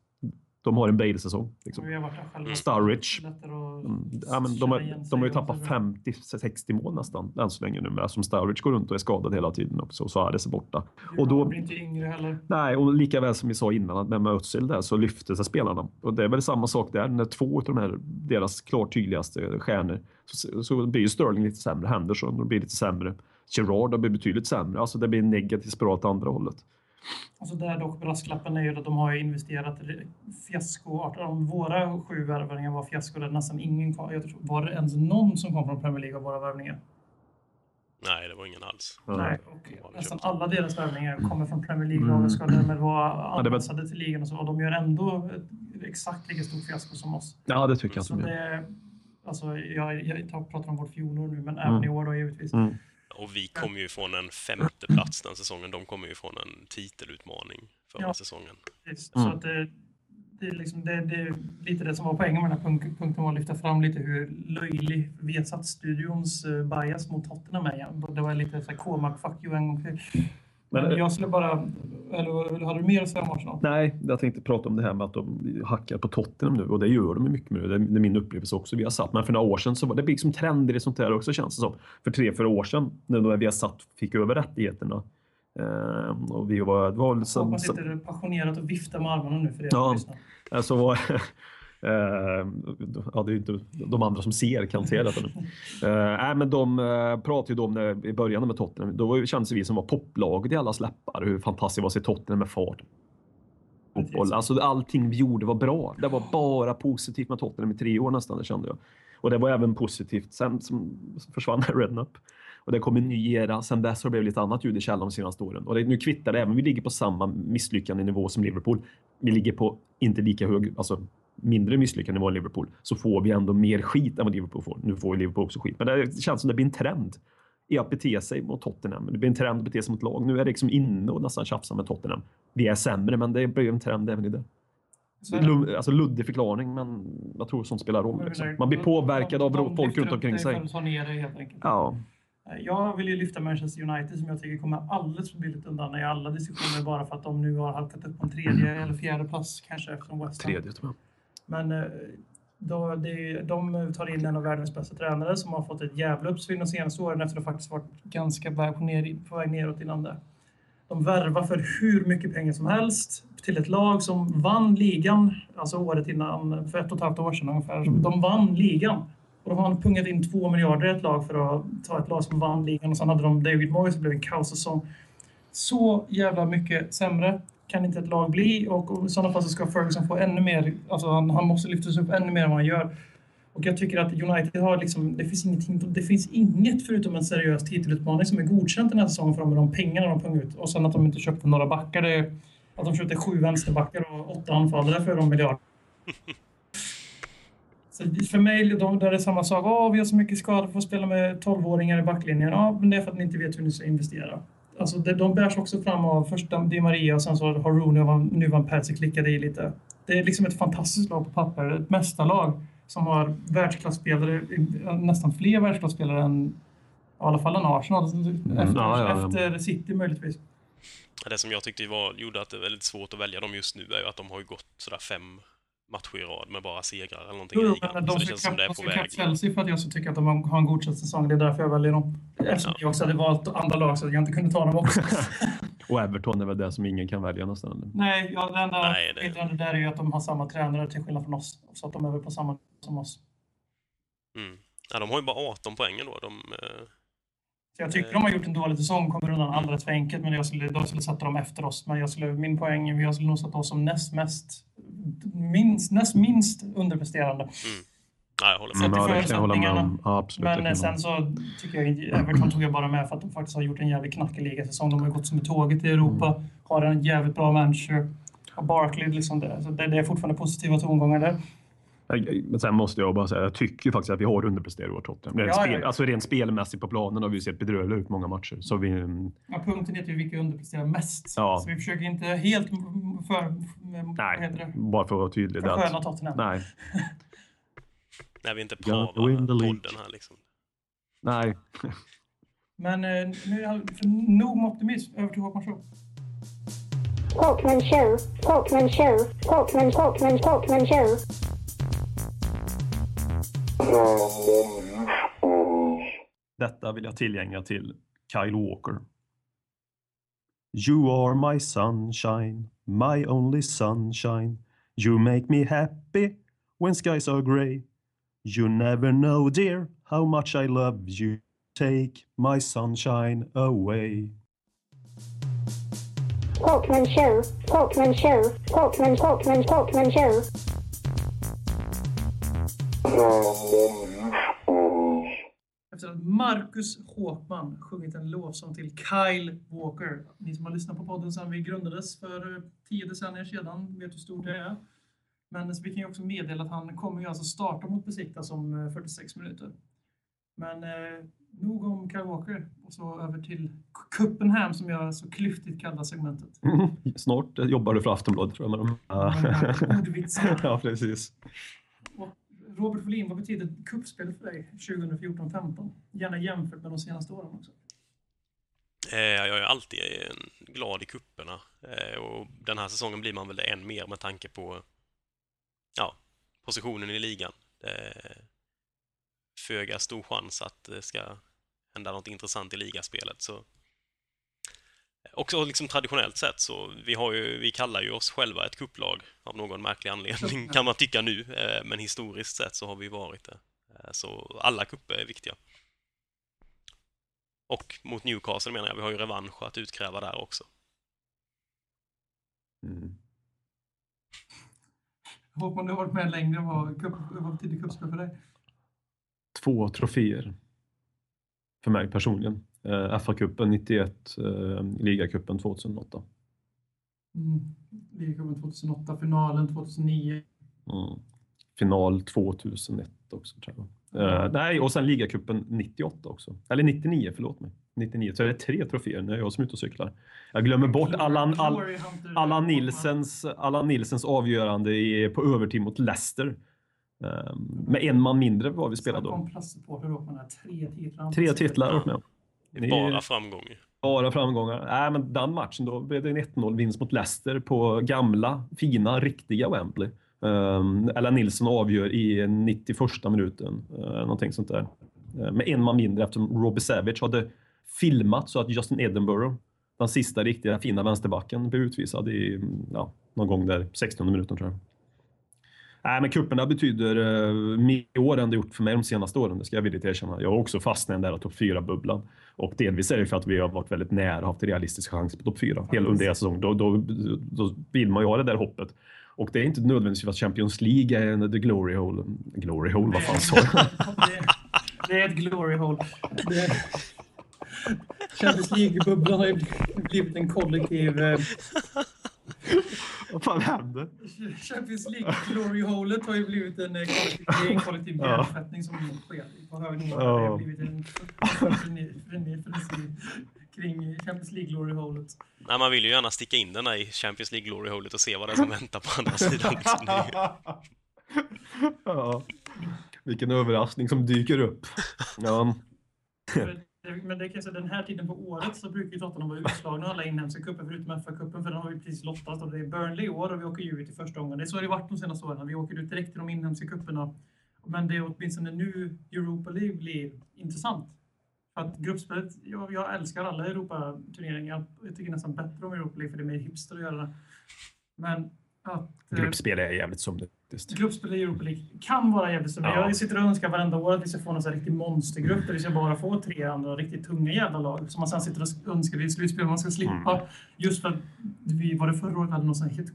de har en Bale-säsong. Liksom. Själva. Sturridge. Mm, Ja, men de, har, de har ju tappat och så 50-60 mål nästan än så länge nu. Som Sturridge går runt och är skadad hela tiden också. Och Suarez är borta. och då- blir inte yngre heller. Nej, och lika väl som vi sa innan att med Özil där så lyfte sig spelarna. Och det är väl samma sak där. När två av de här, deras klart tydligaste stjärnor, så, så blir ju Sterling lite sämre. Henderson blir lite sämre. Gerard har blivit betydligt sämre. Alltså det blir en negativ spiral åt andra hållet. Alltså där dock brasklappen är ju att de har investerat fiasko. Om våra sju värvningar var fiasko där nästan ingen kom. Jag tror, var det ens någon som kom från Premier League av våra värvningar? Nej, det var ingen alls. Nej, och nästan alla deras värvningar kommer från Premier League-lag och ska därmed vara anpassade till ligan och så. Och de gör ändå exakt lika stort fiasko som oss. Ja, det tycker jag Så det, alltså, jag, jag pratar om vårt fjolår nu, men även i år då givetvis. Mm. Och vi kommer ju från en femte plats den säsongen. De kommer ju från en titelutmaning förra Ja. säsongen. Precis. Mm. Så att det, det, är liksom, det, det är lite det som var poängen med den här punk- punkten var att lyfta fram lite hur löjlig Viasat-studions eh, bias mot Tottenham är. Det var lite så här K-mark, fuck you en gång till. Men, Men- jag skulle bara... Eller hade du mer att säga om Arsenal? Nej, jag tänkte prata om det här med att de hackar på Tottenham nu och det gör de ju mycket nu. Det är är min upplevelse också. Vi har satt. Men för några år sedan så var det liksom trender i sånt där också känns det som. För tre, fyra år sedan när vi har satt fick över rättigheterna. Eh, och vi var, det var väl Jag som, hoppas inte du passionerat och viftar med armarna nu för det. Ja. Alltså, var, eh, Eh, ja, det är inte de andra som ser kan se detta nu. Eh, nej, men de eh, pratade ju då om när, i början med Tottenham. Då kändes vi som var poplaget i alla släppar. Hur fantastiskt det var att se Tottenham med fart. Fotboll. Alltså, allting vi gjorde var bra. Det var bara positivt med Tottenham i tre år nästan, det kände jag. Och det var även positivt. Sen som, försvann Redknapp. Och det kom en ny era. Sen dess har det blivit lite annat ljud i källan de senaste åren. Och det, nu kvittar det, även om vi ligger på samma misslyckande nivå som Liverpool. Vi ligger på inte lika hög, alltså mindre misslyckande än Liverpool. Så får vi ändå mer skit än vad Liverpool får. Nu får ju Liverpool också skit. Men det känns som det blir en trend i att bete sig mot Tottenham. Det blir en trend att bete sig mot lag. Nu är det liksom inne och nästan tjafsa med Tottenham. Vi är sämre, men det blir en trend även i det. Lum- Alltså luddig förklaring, men jag tror sånt spelar roll. Liksom. Man blir påverkad av De folk runt omkring sig. för att ta ner dig helt enkelt. Ja, Jag vill ju lyfta Manchester United som jag tycker kommer alldeles för billigt undan i alla diskussioner bara för att de nu har halkat upp på en tredje eller fjärde plats kanske efter West Ham. tredje tror jag. Men eh, då, det, de tar in en av världens bästa tränare som har fått ett jävla uppsving de senaste åren efter att faktiskt varit ganska väg på, ner, på väg neråt innan det. De värvar för hur mycket pengar som helst till ett lag som vann ligan, alltså året innan, för ett och ett halvt år sedan ungefär. De vann ligan. Och de har pungat in två miljarder i ett lag för att ta ett lag som vann ligan. Och sen hade de David Moyes, det blev en kaossäsong. Så jävla mycket sämre kan inte ett lag bli och, i sådana fall så ska Ferguson få ännu mer, alltså han, han måste lyftas upp ännu mer än vad han gör. Och jag tycker att United har liksom, det finns, ingenting, det finns inget förutom en seriös titelutmaning som är godkänt den här säsongen för dem med de pengarna de pungar ut. Och sen att de inte köpte några backar, det att de köpte sju vänsterbackar och åtta anfallare för de miljarder. Så för mig de, där är det samma sak. Åh, vi har så mycket skador, får spela med 12-åringar i backlinjen. Ja, men det är för att ni inte vet hur ni ska investera. Alltså, de bärs också fram av först Di Maria och sen så har Rooney och nu Van Persie klickade i lite. Det är liksom ett fantastiskt lag på papper. Ett mästarlag som har världsklasspelare, nästan fler världsklasspelare än i alla fall än Arsenal. Efter, ja, ja, ja. efter City möjligtvis. Det som jag tyckte var, gjorde att det är väldigt svårt att välja dem just nu är ju att de har ju gått sådär fem matcher i rad med bara segrar eller någonting i Jo, ligan. men Så de det känns som det är de på väg. Chelsea för att jag så tycker att de har en godkänd säsong. Det är därför jag väljer dem. Eftersom jag också hade valt andra lag så att jag inte kunde ta dem också. Och Everton är väl det som ingen kan välja nästan. Nej, ja, det enda skillnaden där är ju att de har samma tränare till skillnad från oss. Så att de är väl på samma som oss. Mm. Ja, de har ju bara 18 poäng då. De, eh, Så jag tycker de har gjort en dålig säsong, kommer undan alldeles för enkelt. Men jag skulle, då skulle sätta dem efter oss. Men jag skulle, min poäng, jag skulle nog sätta oss som näst mest, minst, näst minst underpresterande. nej, jag håller med. Mm, ja, det kan jag hålla med om. Ja, absolut. Men sen så tycker jag inte- Everton tog jag bara med för att de faktiskt har gjort en jävligt knackig ligasäsong. De har gått som ett tåget i Europa, Mm. har en jävligt bra manager. Barkley, liksom det. Så det, det är fortfarande positiva tongångar där. Men sen måste jag bara säga, jag tycker faktiskt att vi har underpresterat vårt Tottenham. Rent Ja, spel, ja. Alltså rent spelmässigt på planen har vi sett bedrövliga ut många matcher. Så vi, Ja, punkten heter ju vilka underpresterar mest. Ja. Så vi försöker inte helt för, nej, det? bara för att vara tydlig. försköna Tottenham. Nej, När vi inte league. podden här liksom. nej. Men eh, nu är det nog med optimism. Över till Håkman Show. Talkman show, Talkman show, Talkman, Talkman, Talkman show. Detta vill jag tillgänga till Kyle Walker. You are my sunshine, my only sunshine. You make me happy when skies are grey. You never know, dear, how much I love you. Take my sunshine away. Talkman show. Talkman show. Talkman, Talkman, Talkman show. Efter att Marcus Håkman sjungit en lovsång till Kyle Walker. Ni som har lyssnat på podden sedan vi grundades för eh, tio decennier sedan vet hur stort det är. Men så vi kan ju också meddela att han kommer ju alltså starta mot Besiktas om eh, 46 minuter. Men eh, nog om Kyle Walker och så över till Kuppenham som jag så klyftigt kallar segmentet. Mm. Snart jobbar du för Aftonbladet tror jag med de här ordvitsarna. Ja, precis. Robert Folin, vad betyder kuppspel för dig 2014-15? Gärna jämfört med de senaste åren också. Eh, jag är alltid glad i kupperna eh, och den här säsongen blir man väl det än mer med tanke på ja, positionen i ligan. Föga stor chans att det ska hända något intressant i ligaspelet. Så också liksom traditionellt sett så vi, har ju, vi kallar ju oss själva ett kupplag av någon märklig anledning kan man tycka nu, eh, men historiskt sett så har vi varit det. Eh, Så alla kupper är viktiga. Och mot Newcastle menar jag, vi har ju revansch att utkräva där också. Mm. Håkman, du har varit med längre. Vad, cup, vad betyder kuppspel för dig? Två troféer för mig personligen. Eh, FA-cupen 91, eh, ligacupen 2008. Mm. Ligacupen 2008, finalen 2009. Mm. Final 2001 också tror jag. Eh, nej, och sen ligacupen 98 också. Eller 99, förlåt mig. 99, så är det tre troféer jag är som är ute och cyklar. Jag glömmer bort Allan, All, Allan, Nilsens, Allan Nilsens avgörande i, på övertid mot Leicester. Eh, med en man mindre var vi spelade då. Kompressupporter Håkman har tre titlar. Tre titlar har jag varit med om. Ni- bara framgång. Bara framgångar. Nej, men den matchen då blev det en 1-0 vinst mot Leicester på gamla, fina, riktiga Wembley. Um, Ella Nilsson avgör i 91 minuten, uh, någonting sånt där. Uh, med en man mindre eftersom Robbie Savage hade filmat så att Justin Edinburgh, den sista riktiga fina vänsterbacken, blev utvisad i ja, någon gång där 16 minuten tror jag. Nej, men kupperna betyder uh, mer i år än det gjort för mig de senaste åren, det ska jag villigt erkänna. Jag har också fastnat i den där topp 4-bubblan. Och delvis är det för att vi har varit väldigt nära och haft realistisk chans på topp 4 hela under hela säsongen. Då, då, då vill man ju ha det där hoppet. Och det är inte nödvändigtvis för att Champions League är en the glory hole. Glory hole, vad fan sa jag? det, det är ett glory hole. Det, Champions League-bubblan har ju blivit en kollektiv... Eh, vad fan hände? Champions League-glory-holet har ju blivit en eh, kollektiv, kollektiv hjärntvättning som sker på hög nivå. Det har blivit en freni- kring Champions League-glory-holet. Nej, man vill ju gärna sticka in den där i Champions League Glory Holet och se vad det är som väntar på andra sidan. Liksom. Ja. Vilken överraskning som dyker upp. Ja. Men det kan säga, den här tiden på året så brukar ju Tottenham vara utslagna i alla inhemska cuper förutom FA-cupen för den har vi precis lottat och det är Burnley i år och vi åker ju ut i första omgången. Det är så har det varit de senaste åren. Vi åker ut direkt i de inhemska cuperna. Men det är åtminstone nu Europa League blir intressant. För att gruppspelet, jag, jag älskar alla Europa-turneringar. Jag tycker nästan bättre om Europa League för det är mer hipster att göra det. Men att... eh, Gruppspel är jävligt sömnigt. Gruppspel i Europa League kan vara jävligt spännande. Ja. Jag sitter och önskar varenda år att vi ska få någon sån riktig monstergrupp där vi ska bara få tre andra riktigt tunga jävla lag som man sen sitter och önskar i slutspel man ska slippa. Mm. Just för att vi var det förra året hade någon sån helt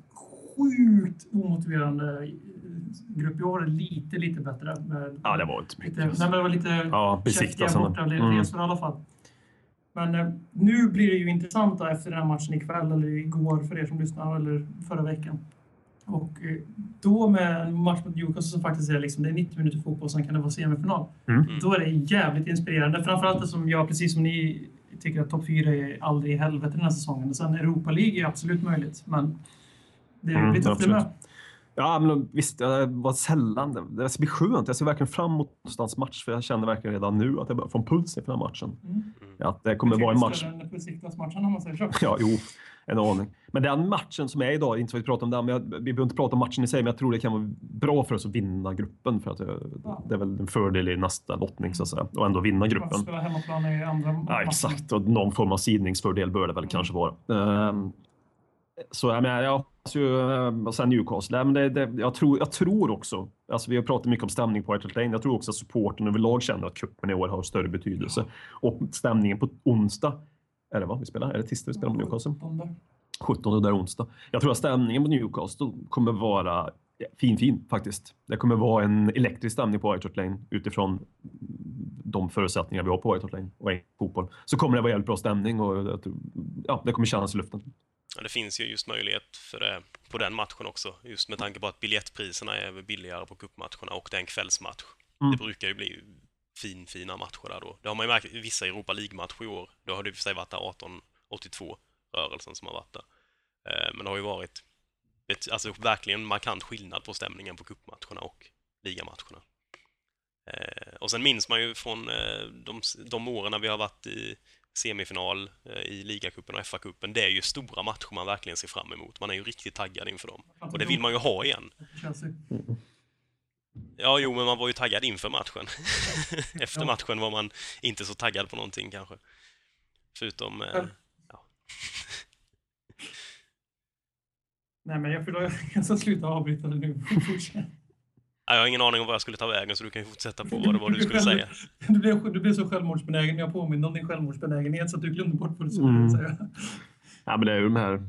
sjukt omotiverande eh, grupp. I år är det lite, lite bättre. Med Ja, det var inte lite, mycket. nej, men det var lite Ja, käftiga besiktas. borta Mm. i alla fall. Men eh, nu blir det ju intressant efter den här matchen ikväll eller igår för er som lyssnar eller förra veckan. Och eh, då med en match mot Newcastle som faktiskt är, liksom, det är 90 minuter fotboll och sen kan det vara semifinal. Mm. Då är det jävligt inspirerande. Framförallt som jag, precis som ni, tycker att topp 4 är aldrig i helvete den här säsongen. Och sen Europa League är absolut möjligt, men det är Mm, lite tufft det med. Ja, men visst, det var sällan. Det- Det ska bli skönt. Jag ser verkligen fram emot någonstans match, för jag känner verkligen redan nu att jag börjar få en puls inför den här matchen. Mm. Ja, att det kommer vara en match. Större än Besiktas-matchen om man säger så. Ja, jo, en aning. Men den matchen som är idag, inte att vi pratar om den, men jag, vi behöver inte prata om matchen i sig, men jag tror det kan vara bra för oss att vinna gruppen. För att det, Ja. det är väl en fördel i nästa lottning, så att säga. Och ändå vinna gruppen. spelar hemmaplan i andra Ja, exakt. Och någon form av sidningsfördel bör det väl kanske vara. Ehm, så jag menar, jag hoppas ju... ehm, sen Newcastle. Men det, det, jag, tror, jag tror också, alltså vi har pratat mycket om stämning på White Lane. Jag tror också att supporten överlag känner att cupen i år har större betydelse. Och stämningen på onsdag, är det va? Vi spelar? Är det tisdag vi spelar mot Newcastle? De där. 17 där onsdag. Jag tror att stämningen på Newcastle kommer vara fin, fin faktiskt. Det kommer vara en elektrisk stämning på White Hart Lane utifrån de förutsättningar vi har på White Hart Lane och engelsk fotboll. Så kommer det vara jävligt bra stämning och ja, det kommer kännas i luften. Ja, det finns ju just möjlighet för det på den matchen också, just med tanke på att biljettpriserna är billigare på cupmatcherna och det är en kvällsmatch. Mm. Det brukar ju bli fin, fina matcher där då. Det har man ju märkt i vissa Europa League-matcher i år. Då har det i och för sig varit där 1882-rörelsen som har varit där. Eh, Men det har ju varit ett, alltså verkligen markant skillnad på stämningen på cupmatcherna och ligamatcherna. Eh, Och sen minns man ju från eh, de, de åren när vi har varit i semifinal i ligacupen och FA-cupen. Det är ju stora matcher man verkligen ser fram emot. Man är ju riktigt taggad inför dem. Och det vill man ju ha igen. Ja, jo, men man var ju taggad inför matchen. Efter Ja. matchen var man inte så taggad på någonting kanske. Förutom... Eh, Nej, men jag, får, jag ska sluta avbryta det nu. Jag har ingen aning om vad jag skulle ta vägen, så du kan ju fortsätta på vad det var du skulle säga. Du blev, du blev så självmordsbenägen. Jag påminner om din självmordsbenägenhet så att du glömde bort vad du skulle Mm. säga. Ja, men det är ju de här...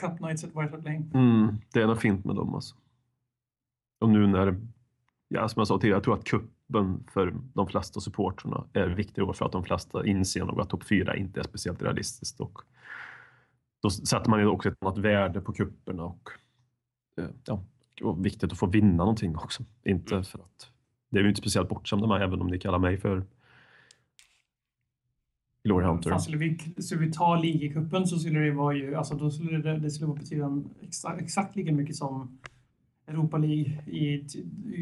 Cup Nights at White Hart Lane. Mm, det är något fint med dem alltså. Och nu när... Ja, som jag sa tidigare, jag tror att kuppen för de flesta supportrarna är viktig år för att de flesta inser nog att topp fyra inte är speciellt realistiskt. Och då sätter man ju också ett annat värde på kupperna och eh, ja, och viktigt att få vinna någonting också. Inte för att det är ju inte speciellt bortskämda med, även om ni kallar mig för Glory Hunter. Fan, skulle, vi, skulle vi ta ligacupen så skulle det vara ju, alltså då skulle det, det skulle betyda exakt, exakt lika mycket som Europa League i,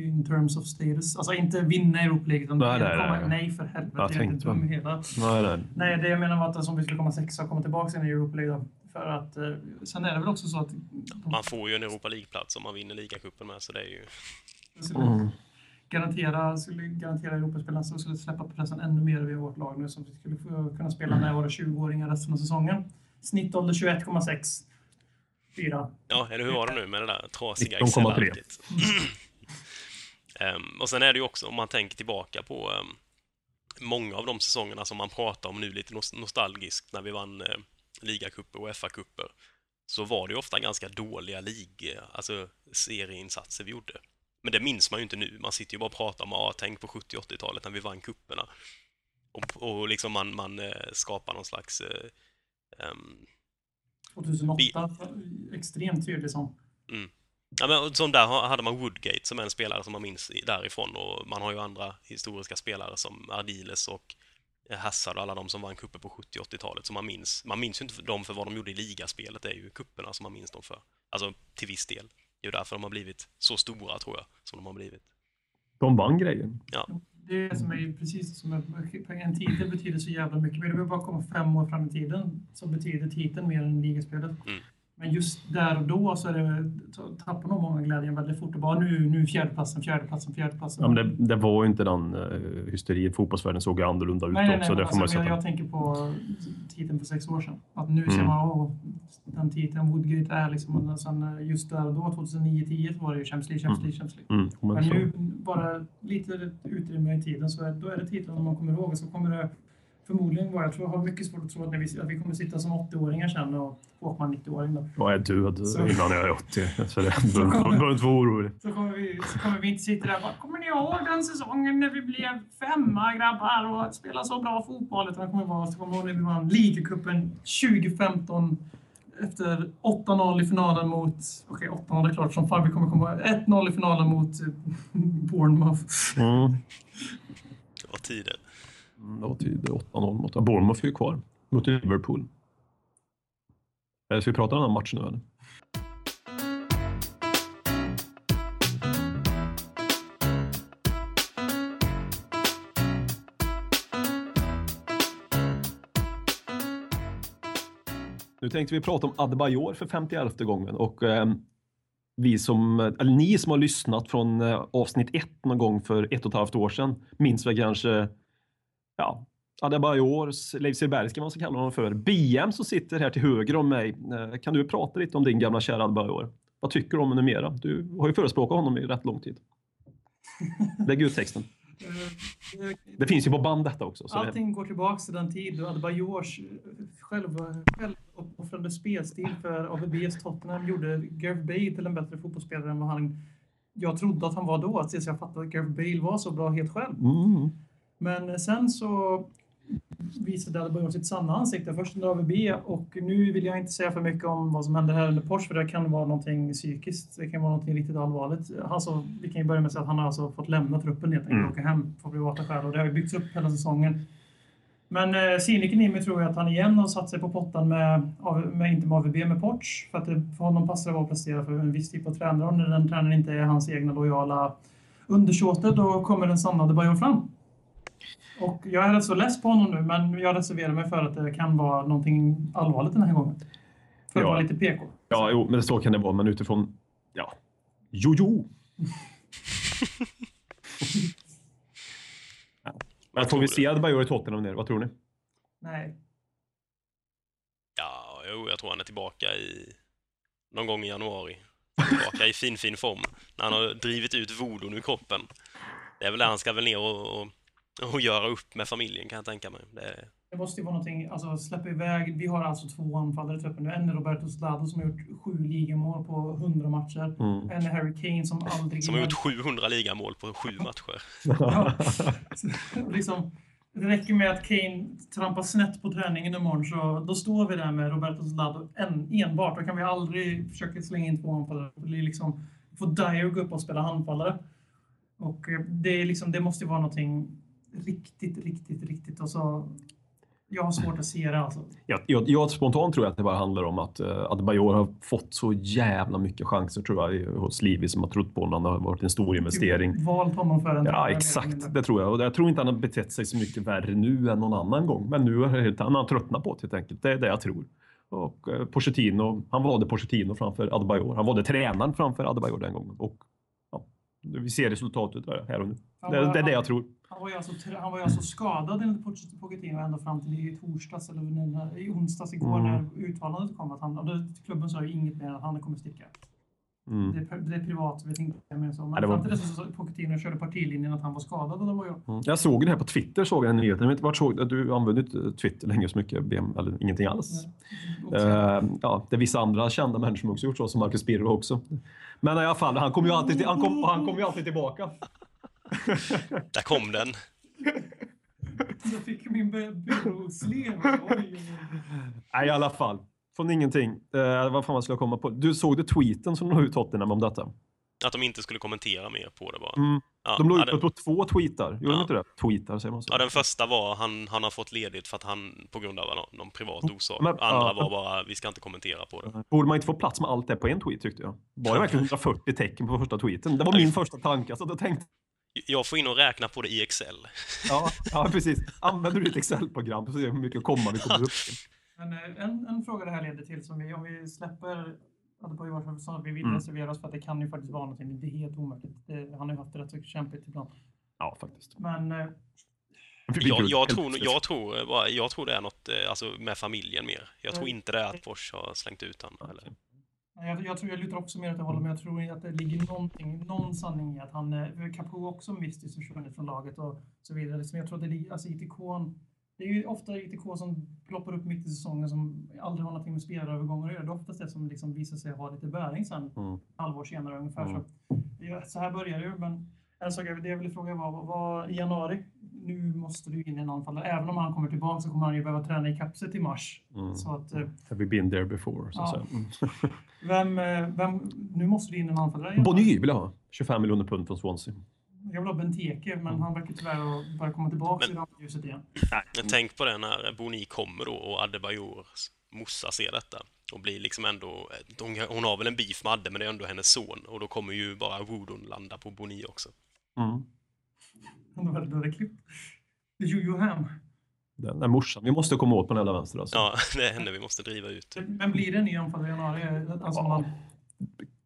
in terms of status. Alltså inte vinna Europa League utan Nej, nej, komma, nej. nej för helvete. Jag Jag är tänkte väl. hela. Nej, nej. Nej, det jag menar var att som vi skulle komma sexa och komma tillbaka in i Europa League då. För att eh, sen är det väl också så att de Man får ju en Europa League-plats om man vinner ligacupen med, så det är ju... skulle Mm. garantera, skulle garantera Europaspelarna så skulle släppa pressen ännu mer över vårt lag nu som vi skulle kunna spela när jag var 20-åringar resten av säsongen. Snittålder 21,6. Fyra. Ja, eller hur var det nu med det där trasiga 19,3. Excel-arket? Ehm, och sen är det ju också, om man tänker tillbaka på ehm, många av de säsongerna som man pratar om nu lite nos- nostalgiskt när vi vann uh, ligacuper och FA-cuper, så var det ju ofta ganska dåliga lig, alltså serieinsatser vi gjorde. Men det minns man ju inte nu. Man sitter ju bara och pratar om, ah, tänk på 70 80-talet när vi vann kupperna. Och, och liksom man, man eh, skapar någon slags eh, ehm, 2008. Extremt tydlig som. Ja, men som där ha- hade man Woodgate som är en spelare som man minns därifrån och man har ju andra historiska spelare som Ardiles och eh, Hazard och alla de som vann kupper på 70 80-talet som man minns. Man minns ju inte dem för vad de gjorde i ligaspelet, det är ju kupperna som man minns dem för. Alltså till viss del. Det är ju därför de har blivit så stora, tror jag, som de har blivit. De vann grejen. Det är som är precis som en titel betyder så jävla mycket. Men det behöver bara komma fem år fram i tiden så betyder titeln mer än ligaspelet. Mm. Men just där och då så är det, tappar nog många glädjen väldigt fort. Och bara nu, nu fjärdeplatsen, fjärdeplatsen, fjärdeplatsen. Ja, men det, det var ju inte den uh, hysterin. Fotbollsvärlden såg ju annorlunda ut Nej, nej, nej. också. man alltså, jag, jag tänker på titeln för sex år sedan. Att nu ser Mm. man, åh, den titeln Woodgate är liksom. Och sen eh, just där och då, 2009-10, så var det ju Champions League, Champions League, Champions League. Mm, men nu, bara lite utrymme i tiden, så är, då är det titeln man kommer ihåg. Och så kommer det förmodligen vara, jag tror jag har mycket svårt att tro att, när vi, att vi kommer sitta som 80-åringar sen och Håkman 90-åring då. Jag är död Så- innan jag är 80. Så det behöver inte vara orolig. Så kommer, vi, så kommer vi inte sitta där och bara, kommer ni ihåg den säsongen när vi blev femma grabbar och spelade så bra fotboll? Utan det kommer vara, så kommer ihåg när vi vann ligacupen 2015 efter 8-0 i finalen mot, okej 8-0 är klart som fan vi kommer komma 1-0 i finalen mot eh, Bournemouth. Mm. Det var tider. Mm, Det var tid 8-0 mot... Bournemouth är ju kvar mot Liverpool. Eh, ska vi prata om den här matchen nu eller? Nu tänkte vi prata om Adebayor för 51 gången och eh, vi som, eh, eller ni som har lyssnat från eh, avsnitt 1 någon gång för ett och ett halvt år sedan minns väl kanske ja, Adebayors, Leif Silberg ska man ska kalla honom för. BM som sitter här till höger om mig. Eh, Kan du prata lite om din gamla kära Adebayor? Vad tycker du om honom numera? Du har ju förespråkat honom i rätt lång tid. Lägg ut texten. Eh, eh, Det finns ju på band detta också. Så det, Allting går tillbaka till den tid då Adebayors själv, självuppoffrande spelstil för AVBs Tottenham gjorde Gareth Bale till en bättre fotbollsspelare än vad han, jag trodde att han var då. Tills jag fattade att Gareth Bale var så bra helt själv. Mm. Men sen så visade Adebayor sitt sanna ansikte. Först under AVB och nu vill jag inte säga för mycket om vad som hände här under Porsche för det kan vara någonting psykiskt. Det kan vara någonting riktigt allvarligt. Alltså, vi kan ju börja med att säga att han har alltså fått lämna truppen helt enkelt Mm. och åka hem för privata skäl och det har ju byggts upp hela säsongen. Men eh, cynikern i mig tror jag att han igen har satt sig på pottan med, med inte med AVB, med Porch. För att det för honom passar det att prestera för en viss typ av tränare och när den tränaren inte är hans egna lojala undersåte då kommer den sanna Adebayor fram. Och jag är rätt så less på honom nu, men jag reserverar mig för att det kan vara någonting allvarligt den här gången. För att Ja. vara lite PK. Ja, jo, men så kan det vara. Men utifrån... Ja. Jojo! ja. Men får vi se Adebayor i Tottenham nu? Vad tror ni? Nej. Ja, jo, jag tror han är tillbaka i någon gång i januari. Tillbaka i fin, fin form. När han har drivit ut vodon ur kroppen. Det är väl där han ska väl ner och, och, och göra upp med familjen kan jag tänka mig. Det Det måste ju vara någonting, alltså släppa iväg. Vi har alltså två anfallare i truppen nu. En är Roberto Slado som har gjort sju ligamål på 100 matcher. Mm. En är Harry Kane som aldrig... som har gjort 700 ligamål på sju matcher. Ja. liksom, det räcker med att Kane trampar snett på träningen imorgon så då står vi där med Roberto Slado en, enbart. Då kan vi aldrig försöka slänga in två anfallare. Det blir liksom, får Dyer gå upp och spela handfallare. Och eh, det, är liksom, det måste ju vara någonting riktigt, riktigt, riktigt. Och så, jag har svårt att se det alltså. Jag, jag, jag spontant tror jag att det bara handlar om att uh, Adebayor har fått så jävla mycket chanser tror jag hos Livi som har trott på honom. Det har varit en stor investering. Typ valt honom för en Ja, exakt. Det tror jag. Och jag tror inte han har betett sig så mycket värre nu än någon annan gång. Men nu har helt- han har tröttnat på det helt enkelt. Det är det jag tror. Och eh, Pochettino, han valde Pochettino framför Adebayor. Han valde tränaren framför Adebayor den gången. Och ja, vi ser resultatet där, här och nu. Han Det, det är det jag tror. Han var ju alltså, han var ju alltså skadad enligt Poch- Pochettino ända fram till i torsdags eller när, i onsdags igår Mm. när uttalandet kom. Att han, klubben sa ju inget mer än att han kommer sticka. Mm. Det, är, det är privat, vet inte mer så. Men Ja, det var- fram till dess så Pochettino körde partilinjen att han var skadad och det var ju... Mm. Jag såg det här på Twitter, såg jag en nyhet. Jag vet inte vart såg du? använder inte Twitter längre så mycket, BM, eller ingenting alls. Och Eh, ja, det är vissa andra kända människor som också gjort så, som Marcus Birro också. Men i alla fall, han kommer ju alltid, till- han kom, han kom ju alltid tillbaka. Där kom den. Jag fick min byråslev. Oj, oj, oj. Nej, i alla fall. Från ingenting. Eh, vad fan man skulle komma på. Du såg du tweeten som la ut Tottenham om detta? Att de inte skulle kommentera mer på det bara. Mm. Ja, De la ja, ut den, på två tweetar. Gjorde de Ja. inte det? Tweetar säger man så. ja, den första var han, han har fått ledigt för att han på grund av någon, någon privat orsak. Men- Andra ja. var bara vi ska inte kommentera på det. Borde man inte få plats med allt det på en tweet tyckte jag? Var det verkligen 140 tecken på första tweeten? Det var min första tanke. Så då tänkte Jag får in och räkna på det i Excel. ja, ja, precis. Använder du ditt Excel-program så ser hur mycket komma vi kommer upp till. Men eh, en, en fråga det här leder till, som vi, om vi släpper att vi vill Mm. reservera oss för att det kan ju faktiskt vara någonting, det är helt omöjligt. Det, han har ju haft det rätt så kämpigt ibland. Ja, faktiskt. Men eh, Jag, jag, tror, jag, tror, eh, bara- jag tror det är något alltså, med familjen mer. Jag tror Mm. inte det är att Fors har slängt ut honom. Eller. Jag, jag tror jag lutar också mer åt det hållet, men jag tror att det ligger någonting, någon sanning i att han, eh, Capo också mystiskt försvunnit från laget och så vidare. Liksom jag tror att det alltså ITK, det är ju ofta ITK som ploppar upp mitt i säsongen som aldrig har någonting med spelarövergångar att göra. Det är oftast det som liksom visar sig ha lite bäring sen, Mm. halvår senare ungefär. Mm. Så, så här börjar det ju, men en sak jag ville fråga var, vad, vad, i januari, nu måste du in i en anfallare. Även om han kommer tillbaka så kommer han ju behöva träna i kapset i mars. Mm. Så att, eh, Have we been there before? Ja. Mm. vem, eh, vem, nu måste du in i en anfallare. Bonny vill jag ha. 25 miljoner pund från Swansea. Jag vill ha Benteke, men han verkar tyvärr ha börjat komma tillbaka Men- i rampljuset igen. Men tänk på det när Boni kommer då och Adebayors morsa ser detta och blir liksom ändå... Hon, hon har väl en beef med Adde, men det är ändå hennes son och då kommer ju bara Woodon landa på Boni också. Mm. Det är klippt. Jojo Ham. Den där morsan. Vi måste komma åt på den jävla vänster alltså. Ja, det är henne vi måste driva ut. Men blir det en ny anfallare i januari? Alltså Ja. man,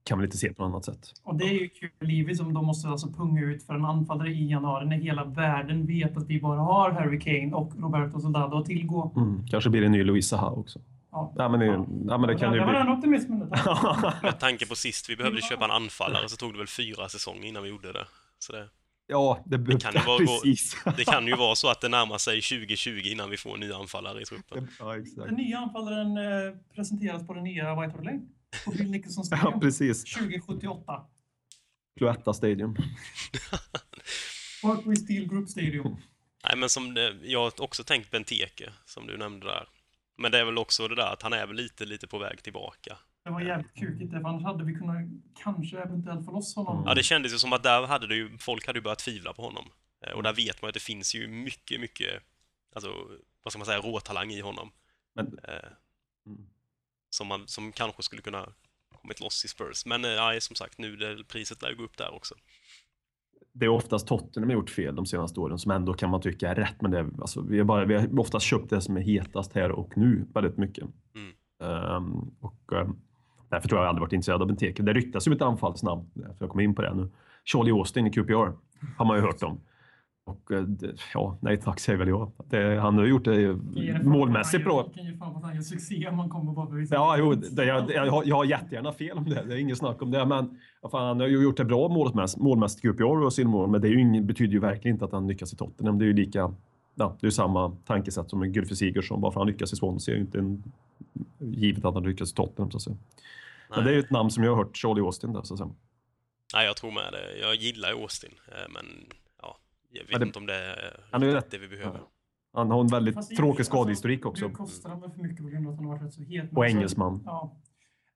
Kan väl inte se på något annat sätt. och det är ju kul Livi som de måste alltså punga ut för en anfallare i januari när hela världen vet att vi bara har Harry Kane och Roberto Soldado att tillgå. Mm. Kanske blir det en ny Louisa Ha också. Ja. Nej, men det, Ja. ja, men det kan det ju var bli. den optimismen. Det. Med tanke på sist vi behövde köpa en anfallare så tog det väl fyra säsonger innan vi gjorde det. Så det Ja, det, Det kan ju vara- precis. Det kan ju vara så att det närmar sig 2020 innan vi får en ny anfallare i truppen. ja, exakt. Den nya anfallaren eh, presenteras på den nya White Hart Lane. På Bill Nicholson Ja, Stadium. precis. 2078. Cloetta Stadium. Barclay Steel Group Stadium. Nej, men som det, jag har också tänkt Benteke, som du nämnde där. Men det är väl också det där att han är väl lite, lite på väg tillbaka. Det var jävligt kukigt för annars hade vi kunnat kanske eventuellt få loss honom. Ja, det kändes ju som att där hade det ju, folk hade ju börjat tvivla på honom. Eh, Och där vet man att det finns ju mycket, mycket, alltså, vad ska man säga, råtalang i honom. Men, Eh, Mm. som, man, som kanske skulle kunna kommit loss i Spurs. Men eh, som sagt, nu det, priset lär ju gå upp där också. det är oftast Tottenham har gjort fel de senaste åren som ändå kan man tycka är rätt. Men det är, alltså, vi, har bara, vi har oftast köpt det som är hetast här och nu väldigt mycket. Mm. Ehm, och, ehm, därför tror jag aldrig varit intresserad av Benteke. Det ryktas ju ett anfallsnamn, för jag kommer in på det nu. Charlie Austin i QPR har man ju hört om. Och eh, det, ja, nej tack säger väl jag. Det, han har ju gjort det det målmässigt bra. gör- kan ge fan han gör succé om man kommer bara för vissa. Ja, jo, det, jag, jag, har- jag har jättegärna fel om det. Det är inget snack om det. Men fan, han har ju gjort det bra målmässigt, målmässigt QPR och sin mål. Men det är ju ingen, betyder ju verkligen inte att han lyckas i Tottenham. Det är ju lika... Ja, det är samma tankesätt som Gylfi Sigurdsson. Bara för att han lyckas i Swansea är inte en, givet att han lyckas i Tottenham. Så att säga. Men det är ju ett namn som jag har hört, Charlie Austin. Där, så att säga. Nej, jag tror med det. Jag gillar ju Austin, eh, men ja, jag vet Ja, det- inte om det är Han är riktigt rätt- det vi behöver. Han har en väldigt tråkig alltså, skadehistorik också. Nu kostar han väl för mycket på grund av att han har varit rätt så het. Och engelsman. Ja.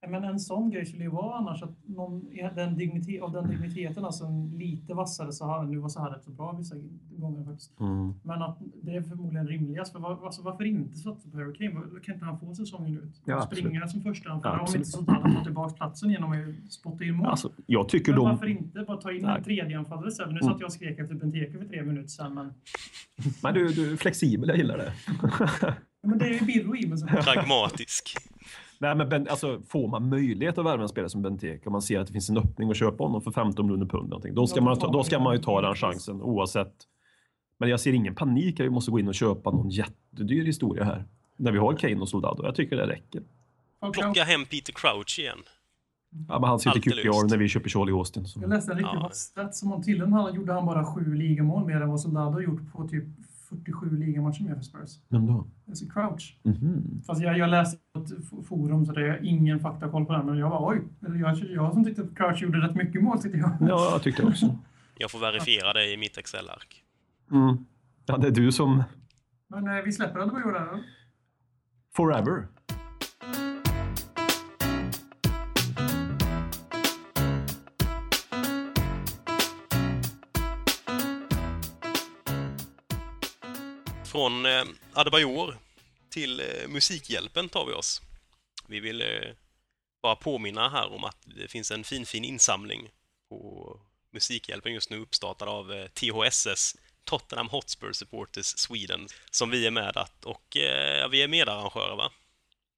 Men en sån grej skulle ju vara annars att någon, den dignitet, av den digniteten, alltså en lite vassare, så har, nu var så här rätt så bra vissa gånger faktiskt. Mm. Men att det är förmodligen rimligast. För var, alltså, varför inte satsa på Harry Kane? Kan inte han få säsongen ut? Ja, springa som första anfallare. Ja, om inte så att han tar tillbaka platsen genom att spotta in mål. Alltså, jag tycker men de... varför inte bara ta in Nej. en tredje anfallare istället? Nu Mm. satt jag och skrek efter Benteke för tre minuter sedan, men, Men du, du är flexibel, jag gillar det. men det är ju Birro i mig. Pragmatisk. Nej, men ben, alltså, får man möjlighet att värva en spelare som Benteke och man ser att det finns en öppning att köpa honom för 15 miljoner pund, någonting, då, ska man, ta- då ska man ju ta den chansen oavsett. Men jag ser ingen panik att vi måste gå in och köpa någon jättedyr historia här. När vi har Kane och Soldado. Jag tycker det räcker. Plocka hem Peter Crouch igen. Ja, men han sitter i QPR när vi köper Charlie Austin. Så. Jag läste en riktig Ja. stats som om tydligen han gjorde han bara sju ligamål mer än vad Soldado har gjort på typ 47 ligamatcher med för Spurs. Vem då? Alltså Crouch. Mhm. Fast jag, jag läste på ett forum så det är ingen faktakoll på den, men jag var oj. Eller Jag, jag som tyckte att Crouch gjorde rätt mycket mål tyckte jag. Ja, jag tyckte också. Jag får verifiera det i mitt Excel-ark. Mm. Ja, det är du som... Men eh, vi släpper Adebayor där. då. Forever. Från eh, Adebayor till eh, Musikhjälpen tar vi oss. Vi vill eh, bara påminna här om att det finns en fin, fin insamling på Musikhjälpen just nu uppstartad av eh, THSS, Tottenham Hotspur Supporters Sweden, som vi är med att och eh, vi är medarrangörer va?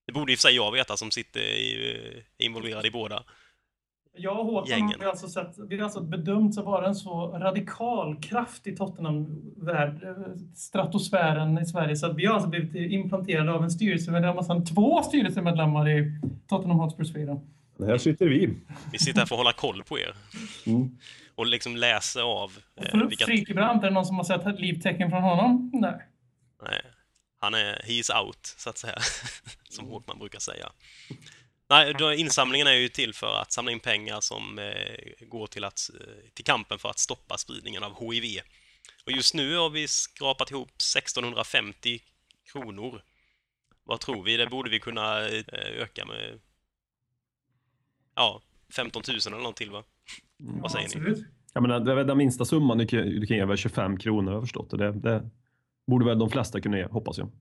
Det borde i och för sig jag veta som sitter i, eh, involverad i båda. Jag och Håkan Gängen. har alltså, sett, vi har alltså bedömts att vara en så radikal kraft i Tottenham-värld, eh, stratosfären i Sverige, så att vi har alltså blivit implanterade av en styrelsemedlem, alltså två styrelsemedlemmar i Tottenham Hotspur Sweden. Här sitter vi. Vi sitter här för att hålla koll på er. Mm. Och liksom läsa av eh, Filip vilka... Frikebrant, är det någon som har sett livtecken från honom? Nej. Nej, han är, he is out, så att säga. som Håkman brukar säga. Nej, då, insamlingen är ju till för att samla in pengar som eh, går till, att, till kampen för att stoppa spridningen av HIV. Och just nu har vi skrapat ihop 1650 kronor. Vad tror vi? Det borde vi kunna eh, öka med ja, 15 000 eller något till va? Vad säger ni? Absolut. Det är väl den minsta summan du kan, du kan ge väl 25 kronor har jag förstått. Det, det borde väl de flesta kunna ge, hoppas jag.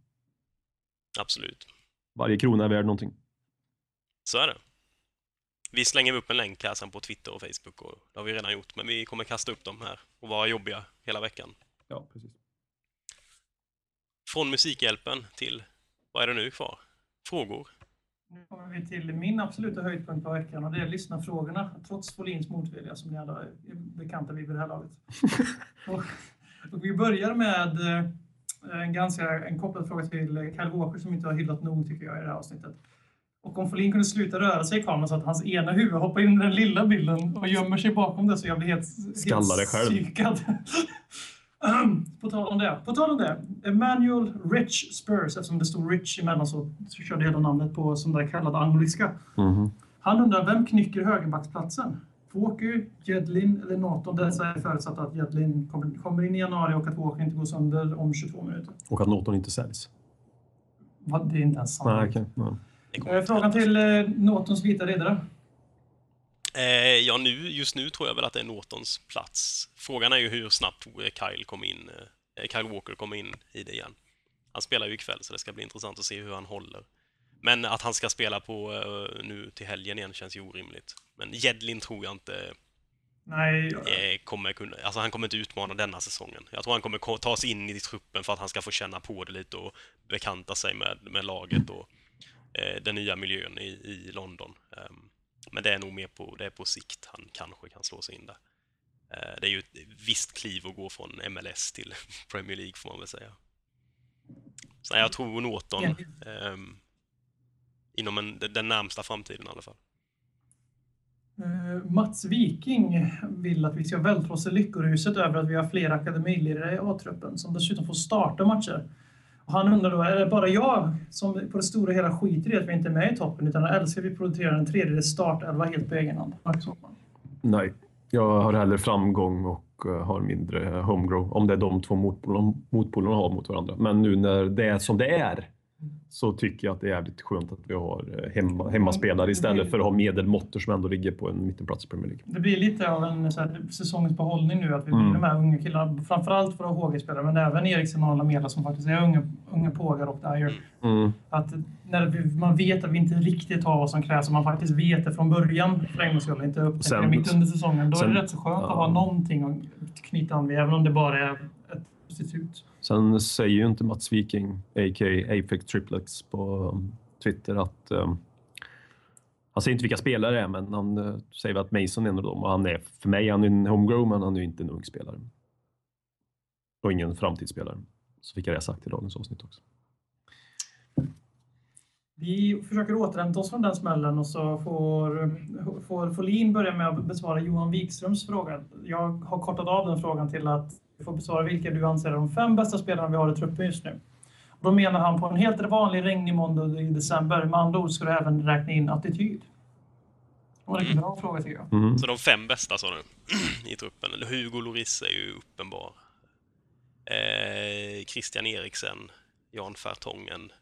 Absolut. Varje krona är värd någonting. Så är det. Vi slänger upp en länk här sen på Twitter och Facebook och det har vi redan gjort, men vi kommer kasta upp dem här och vara jobbiga hela veckan. Ja, precis. Från Musikhjälpen till, vad är det nu kvar? Frågor? Nu kommer vi till min absoluta höjdpunkt på veckan och det är lyssnarfrågorna, trots Folins motvilja som ni alla är bekanta vid vid det här laget. och, och vi börjar med eh, en ganska en kopplad fråga till Kyle Walker som inte har hyllat nog tycker jag i det här avsnittet. Och om Folin kunde sluta röra sig i kameran så att hans ena huvud hoppar in i den lilla bilden och gömmer sig bakom det så jag blir helt, Skallar dig själv. psykad. på tal om det. På tal om det. Emmanuel Rich Spurs, eftersom det stod Rich emellan så, så körde jag hela namnet på som det kallade angliska. Mhm. Han undrar, vem knycker högerbacksplatsen? Walker, Jedlin eller Norton? Dessa är förutsatt att Jedlin kommer, in i januari och att Walker inte går sönder om 22 minuter. Och att Norton inte säljs. Det är inte ens sant. Nej, okej. Ja. Eh. Frågan till eh, Nortons vita riddare. Eh, ja, nu, just nu tror jag väl att det är Nortons plats. Frågan är ju hur snabbt Kyle kommer in, Kyle Walker kommer in i det igen. Han spelar ju ikväll, så det ska bli intressant att se hur han håller. Men att han ska spela på nu till helgen igen känns ju orimligt. Men Jedlin tror jag inte Nej, eh, kommer kunna, alltså han kommer inte utmana denna säsongen. Jag tror han kommer ko- ta sig in i truppen för att han ska få känna på det lite och bekanta sig med, med laget och den nya miljön i, i London. Ehm, men det är nog mer på, det är på sikt han kanske kan slå sig in där. Eh, det är ju ett visst kliv att gå från MLS till Premier League får man väl säga. Så jag tror Norton ehm, inom en, den närmsta framtiden i alla fall. Eh, Mats Viking vill att vi ska vältra oss i lyckoruset över att vi har fler akademilirare i A-truppen som dessutom får starta matcher. Och han undrar då, är det bara jag som på det stora hela skiter i att vi inte är med i toppen utan älskar vi producerar en tredjedel startelva helt på egen hand? Nej, jag har hellre framgång och eh, har mindre homegrow. Om det är de två motpolerna, motpolerna har mot varandra. Men nu när det är som det är så tycker jag att det är jävligt skönt att vi har eh, hemma, hemmaspelare istället för att ha medelmåttor som ändå ligger på en mittenplats i Premier League. Det blir lite av en så här, säsongens behållning nu att vi blir Mm. de här unga killarna, framförallt för HG-spelare men även Eriksen och Lamela som faktiskt är unga, unga pågar och Dyer. Mm. Att när vi, man vet att vi inte riktigt har vad som krävs och man faktiskt vet det från början för en gångs skull, inte upptäcker det mitt under säsongen. Då är sen- det rätt så skönt att ja. ha någonting att knyta an vid, även om det bara är ett substitut. Sen säger ju inte Mats Viking, a.k.a. Apex Triplex på um, Twitter att um, han säger inte vilka spelare det är, men han uh, säger att Mason är en av dem. Och han är, för mig han är en homegrown, men han är ju inte en ung spelare. Och ingen framtidsspelare. Så fick jag det sagt i dagens avsnitt också. Vi försöker återhämta oss från den smällen och så får, får Folin börja med att besvara Johan Wikströms fråga. Jag har kortat av den frågan till att du får besvara vilka du anser är de fem bästa spelarna vi har i truppen just nu. Och då menar han på en helt vanlig regnig måndag i december. Med andra ord ska du även räkna in attityd. Det var en riktigt bra fråga tycker jag. Mhm. Så de fem bästa sa du i truppen. Eller Hugo Lloris är ju uppenbar. Eh, Christian Eriksen, Jan Fertongen.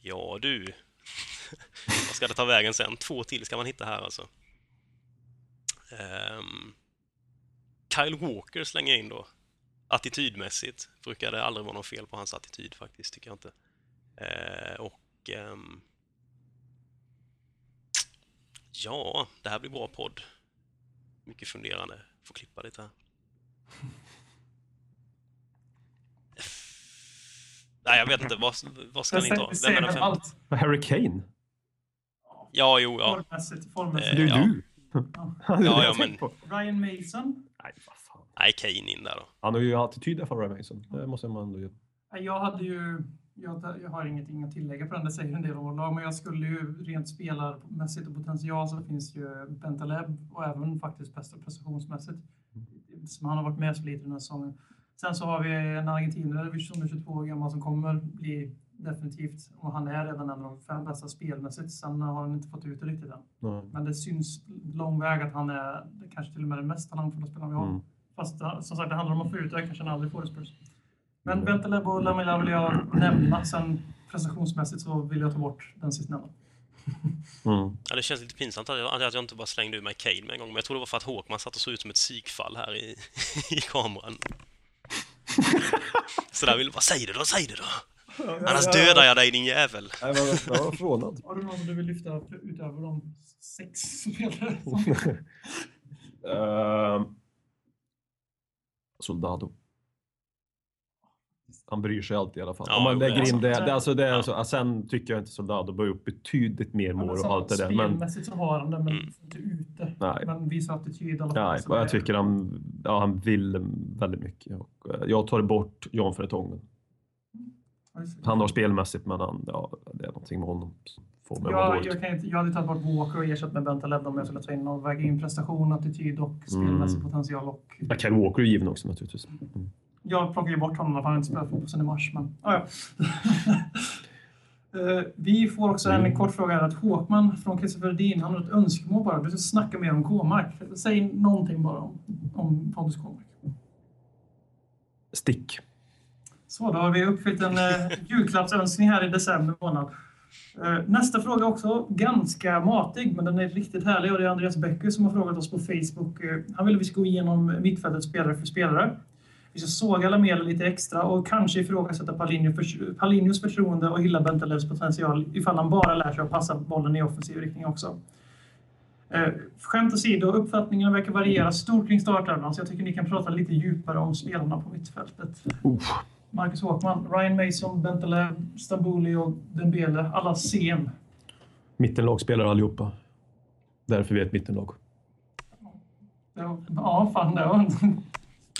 Ja du. Vad ska det ta vägen sen? Två till ska man hitta här alltså. Ehm, Kyle Walker slänger jag in då. Attitydmässigt brukar det aldrig vara något fel på hans attityd faktiskt, tycker jag inte. Eh, och ehm, Ja, det här blir bra podd. Mycket funderande. Får klippa lite här. Nej, jag vet inte. Vad, vad ska Jag ni ta? Vem är den väl fem? allt. Harry Kane? Ja, jo, ja. Formmässigt. formmässigt. Det är ju Ja. du! Ja. Ja, men-. Ryan Mason. Nej, vad fan. Nej, Kane in där då. Han har ju attityd där för Ryan Mason. Det måste man ändå ge. Jag hade ju... Jag, jag har ingenting att tillägga på den, det säger en del om lag, men jag skulle ju rent spelarmässigt och potential så finns ju Bentaleb och även faktiskt bästa prestationsmässigt. Som han har varit med så lite den här säsongen. Sen så har vi en argentinare som är 22 år gammal som kommer bli definitivt, och han är redan en av de fem bästa spelmässigt. Sen har han inte fått ut det riktigt än. Nej. Men det syns lång väg att han är kanske till och med den mest talangfulla spelaren vi har. Mm. Fast det- som sagt, det handlar om att få ut det. Kanske han aldrig får det Spurs. Men Bentaleb och Lamela vill jag nämna. Sen prestationsmässigt så vill jag ta bort den sistnämnda. Mm. Ja, det känns lite pinsamt att jag, att jag inte bara slängde ur mig Kane med en gång, men jag tror det var för att Håkman satt och såg ut som ett psykfall här i, i kameran. Så där ville bara, säg det då, säg det då! Annars dödar jag dig din jävel! Jag var, jag var förvånad. Har du någon du vill lyfta utöver de sex spelare? som- Ehm, Soldado. Han bryr sig alltid i alla fall. Ja, Om man lägger in det, det, alltså det är Ja. så, sen tycker jag inte Soldado bör upp betydligt mer mål och allt det där. Men, Spelmässigt så har han det, men Mm. inte ute. Nej. Men visar attityd i alla fall. nej, jag tycker han, ja, han vill väldigt mycket. Och, eh, jag tar bort Jan Fertongen. Han har spelmässigt, men han, ja, det är någonting med honom får mig må Jag, kan inte, jag hade tagit bort Walker och ersatt med Bentaleb om jag skulle ta in och väga in prestation, attityd och spelmässig Mm. potential. Och Ja, Kyle Walker är given också naturligtvis. Mm. jag plockar ju bort honom för han inte spelat fotboll sedan i mars. Men, ah, ja. Eh, Vi får också en Mm. kort fråga här. Att Håkman från Christopher Edin, han har ett önskemål bara. Du ska snacka mer om Kåmark. Säg någonting bara om, om Pontus Kåmark. Stick. Så, då har vi uppfyllt en eh, julklappsönskning här i december månad. Eh, nästa fråga också ganska matig, men den är riktigt härlig och det är Andreas Becker som har frågat oss på Facebook. Eh, han vill att vi ska gå igenom mittfältet spelare för spelare. Vi ska såga Lamela lite extra och kanske ifrågasätta Paulinho för, Paulinhos förtroende och hylla Bentalebs potential ifall han bara lär sig att passa bollen i offensiv riktning också. Eh, skämt åsido, uppfattningarna verkar variera stort kring startelvan så jag tycker ni kan prata lite djupare om spelarna på mittfältet. Uff. Marcus Håkman, Ryan Mason, Bentaleb, Stambouli och Dembele. Alla sen. Mittenlag spelar allihopa. Därför vi är ett mittenlag. Ja, fan det var...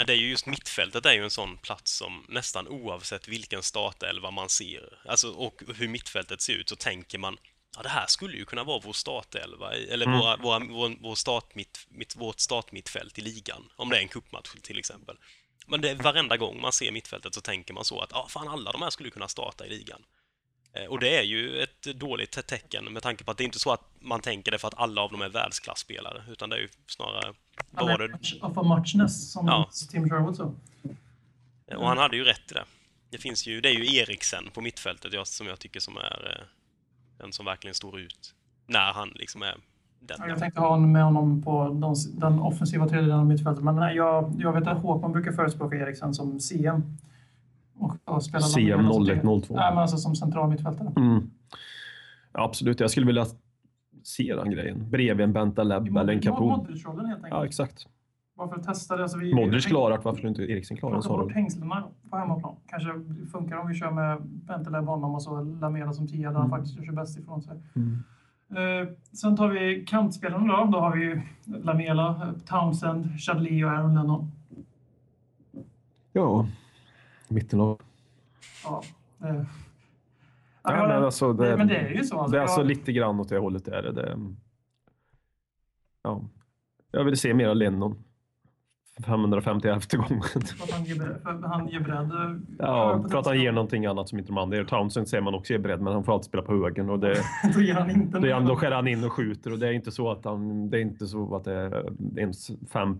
Det är ju just mittfältet är ju en sån plats som nästan oavsett vilken startelva man ser, alltså och hur mittfältet ser ut, så tänker man ja, det här skulle ju kunna vara vår startelva, eller Mm. våra, våra, vår, vår startmitt, mitt, vårt startmittfält i ligan, om det är en cupmatch till exempel. Men det varenda gång man ser mittfältet så tänker man så att ja, fan alla de här skulle kunna starta i ligan. Eh, Och det är ju ett dåligt te- tecken med tanke på att det är inte så att man tänker det för att alla av dem är världsklasspelare, utan det är ju snarare, vad var det, Of a muchness, som Ja. Tim Sherwood sa. Och han hade ju rätt i det. Det finns ju, det är ju Eriksen på mittfältet jag, som jag tycker som är eh, den som verkligen står ut. När han liksom är den. Ja, Jag tänkte ha honom med honom på de, den offensiva tredjedelen av mittfältet, men nej, jag, jag vet att Håkman brukar förespråka Eriksen som CM. Och, och spela CM Lamela som- 0102. Nej, men alltså som central mittfältare. Mm. Ja, absolut, jag skulle vilja se den grejen. Bredvid en Bentaleb eller en Capoe. Modric-rollen helt enkelt. Ja, exakt. Bara för att testa det. Alltså vi, Modric vi- klarat, varför skulle inte Eriksen klara en Plocka sån bort roll? hängslena på hemmaplan. Kanske funkar om vi kör med Bentaleb honom och så Lamela som tia där han Mm. faktiskt gör sig bäst ifrån sig. Mm. Eh, sen tar vi kantspelarna då. Då har vi Lamela, eh, Townsend, Chadli och Aaron Lennon. Ja, mittenlag. Ja, eh. Ja, Ja, men, alltså, det, men det är ju så. Alltså, det är alltså lite grann åt det hållet. Är det. det ja. Jag vill se mer av Lennon. 550 elfte gången. för att han ger han eh, Ja, för att han ger någonting annat som inte de andra gör. Townsend ser man också är beredd, men han får alltid spela på högen. Och det, Då ger han inte då skär han in och skjuter och det är inte så att, han, det är inte så att det är ens 5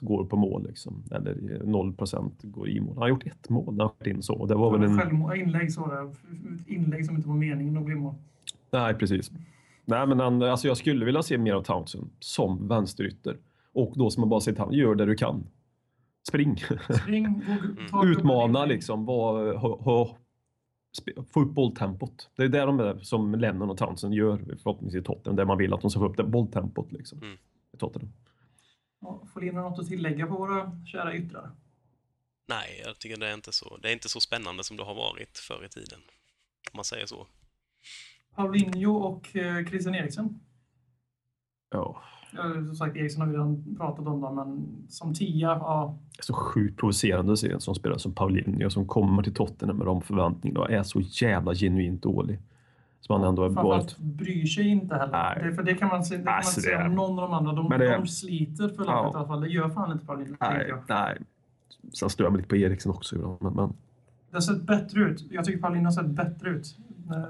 går på mål. Liksom. Eller 0% går i mål. Han har gjort ett mål när han skjutit in så. Och det var väl en... Självmål, inlägg så där. Ett Inlägg som inte var meningen att bli mål. Nej, precis. Nej, men han, alltså jag skulle vilja se mer av Townsend som vänsterytter. Och då som man bara säger till gör det du kan. Spring. Spring, ta Utmana liksom. Var, ha, ha, få upp bolltempot. Det är det de är, som Lennon och Townsend gör förhoppningsvis i Tottenham. Där man vill att de ska få upp det bolltempot liksom. Mm. I Tottenham. Ja, Får Lina något att tillägga på våra kära yttrar? Nej, jag tycker det är inte så. Det är inte så spännande som det har varit förr i tiden. Om man säger så. Paulinho och eh, Christian Eriksen. Ja. Ja, som sagt, Eriksen har vi redan pratat om, då, men som tia, ja. Det är så sjukt provocerande att se en som spelar som Paulinho som kommer till Tottenham med de förväntningarna och är så jävla genuint dålig. Som han ändå har varit. Bryr sig inte heller. Nej. Det, för det kan man, se- det kan man Alltså, det säga är- om någon av de andra. De, det- de sliter för laget Ja. i alla fall. Det gör fan inte Paulinho, Nej, nej. Sen stör jag mig lite på Eriksen också ibland. Men, men, Det har sett bättre ut. Jag tycker Paulinho har sett bättre ut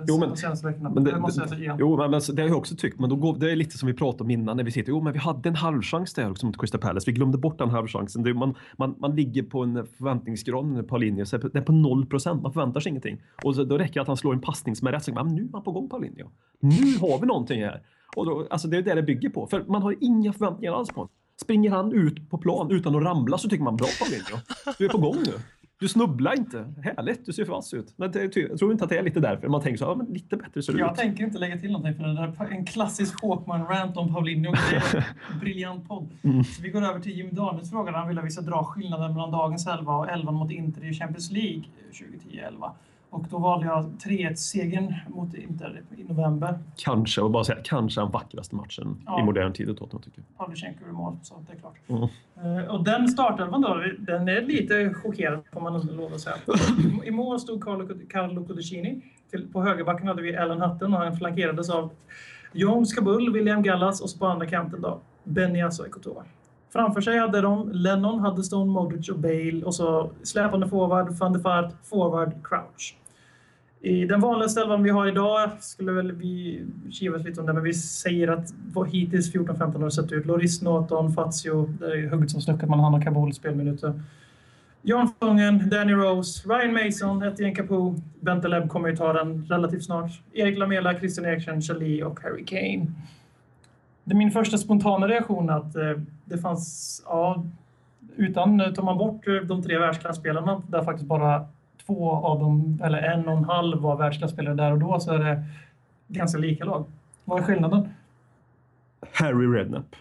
Jo, men- senaste veckorna. men det, det, måste det, jag säga igen. jo, men det har jag också tyckt. Men då går, det är lite som vi pratade om innan när vi sitter. Jo, men vi hade en halvchans där också mot Crystal Palace. Vi glömde bort den halvchansen. Det, man, man, man ligger på en förväntningsgrad med Paulinho. Det är på 0 procent. Man förväntar sig ingenting. Och så, då räcker det att han slår en passning som är rätt. Så, men nu är man på gång Paulinho. Nu har vi någonting här. Och då, alltså, det är det det bygger på. För man har inga förväntningar alls på honom. Springer han ut på plan utan att ramla så tycker man bra Paulinho. Du är på gång nu. Du snubblar inte. Härligt, du ser vass ut. Men det, jag tror inte att det är lite därför. Man tänker så, ja, men lite bättre ser du Jag ut. tänker inte lägga till någonting för det där är en klassisk Håkman-rant om Paulinho. Det är en briljant podd. Mm. Så vi går över till Jimmy Daniels fråga. Han vill att vi ska dra skillnaden mellan dagens elva och elvan mot Inter i Champions League 2010-11. Och då valde jag 3-1-segern mot Inter i november. Kanske, och bara säga, kanske den vackraste matchen Ja. i modern tid i Tottenham tycker jag. Pavlyuchenko i mål, så det är klart. Mm. Eh, Och den startelvan då, den är lite chockerande får man ändå lov att säga. I mål stod Carlo, Codicini. På högerbacken hade vi Alan Hutton och han flankerades av Jones Kabul, William Gallas och så på andra kanten då Benny Asso Ekotoa. Framför sig hade de Lennon, Huddestone, Modric och Bale och så släpande forward, van der Vaart, forward, Crouch. I den vanligaste elvan vi har idag skulle väl vi kivas lite om det, men vi säger att vad hittills 14-15 har sett ut. Loris, Norton, Fazio, det är hugget som stucket mellan han och Kabul spelminuter. John Fången, Danny Rose, Ryan Mason, Etienne Capoe, Bentaleb kommer ju ta den relativt snart. Erik Lamela, Christian Eriksen, Charlie och Harry Kane. Det är min första spontana reaktion att eh, det fanns, ja, utan, tar man bort eh, de tre världsklassspelarna, där faktiskt bara två av dem, eller en och en halv var världsklasspelare där och då, så är det ganska lika lag. Vad är skillnaden? Harry Redknapp.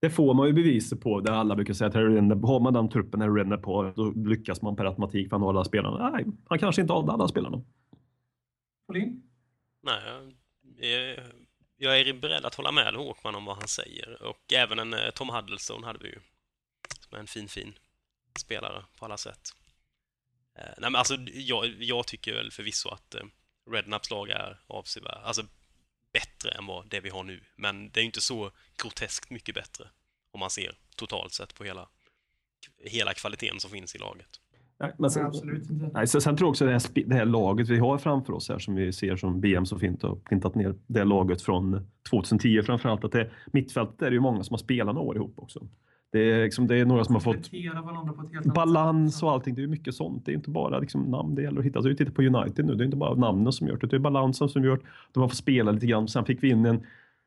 Det får man ju bevis på där alla brukar säga att Harry Redknapp, har man den truppen Harry Redknapp har, då lyckas man per automatik för han har alla spelarna. Nej, han kanske inte har alla spelarna. Pauline? Nej, jag är, jag är beredd att hålla med Håkman om vad han säger. Och även en eh, Tom Huddlestone hade vi ju. Som är en fin, fin spelare på alla sätt. Eh, nej, men alltså, jag, jag tycker väl förvisso att eh, Rednaps lag är avsevärt, alltså bättre än vad det vi har nu. Men det är ju inte så groteskt mycket bättre om man ser totalt sett på hela, hela kvaliteten som finns i laget. Nej, men sen, Nej, absolut inte. Nej, så, sen tror jag också det här, det här laget vi har framför oss här som vi ser som BM så fint har printat ner. Det laget från 2010 framförallt. Att det, mittfältet är det ju många som har spelat några år ihop också. Det är, liksom, det är några som har fått balans och allting. Det är mycket sånt. Det är inte bara liksom namn det gäller att hitta. Så vi tittar på United nu. Det är inte bara namnen som gör det. Det är balansen som det. De har fått spela lite grann. Sen fick vi in en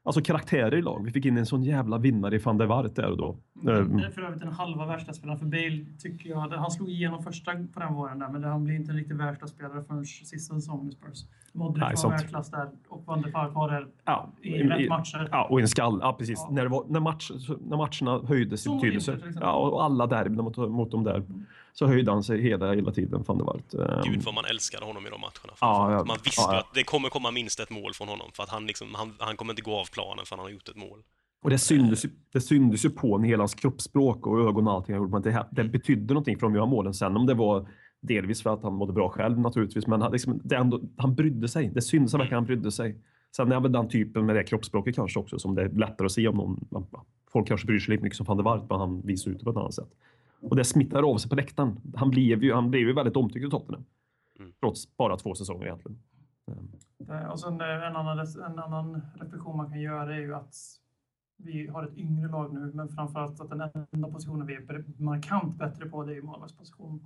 Alltså karaktärer i lag. Vi fick in en sån jävla vinnare i van der Waart där och då. Mm. Det Eh, är för övrigt den halva världsklasspelaren för Bale, tycker jag. Han slog igenom första på den våren där, men han blir inte en riktig världsklasspelare förrän sista säsongen i Spurs. Modric Nej, var sant. världsklass där och Van der Vaart var där Ja, i rätt matcher. Ja, och en skall. Ja, precis. Ja. När, det var, när, match, när matcherna höjdes i betydelse. Ja, och alla derbyn mot, mot dem där. Så höjde han sig hela, hela tiden, van der Waart. Ehm, Gud vad man älskade honom i de matcherna. Ja, ja. man visste Ja, att det kommer komma minst ett mål från honom för att han, liksom, han, han kommer inte gå av planen för han har gjort ett mål. Och det syndes, ju, det syndes ju på en hela hans kroppsspråk och ögon och allting. han gjorde, men Det, det betydde någonting för de gör målen sen. Om det var delvis för att han mådde bra själv naturligtvis, men han, liksom, det ändå, han brydde sig. Det syntes verkligen han brydde sig. Sen är väl den typen med det kroppsspråket kanske också som det är lättare att se om någon. Folk kanske bryr sig lika mycket som van der Waart, men han visar ut det på ett annat sätt. Och det smittar av sig på läktaren. Han blev ju, han blev ju väldigt omtyckt i Tottenham. Mm. Trots bara två säsonger egentligen. Ehm, Det- Och sen eh, en annan, en annan reflektion man kan göra är ju att vi har ett yngre lag nu, men framförallt att den enda positionen vi är markant bättre på, det är ju målvaktspositionen.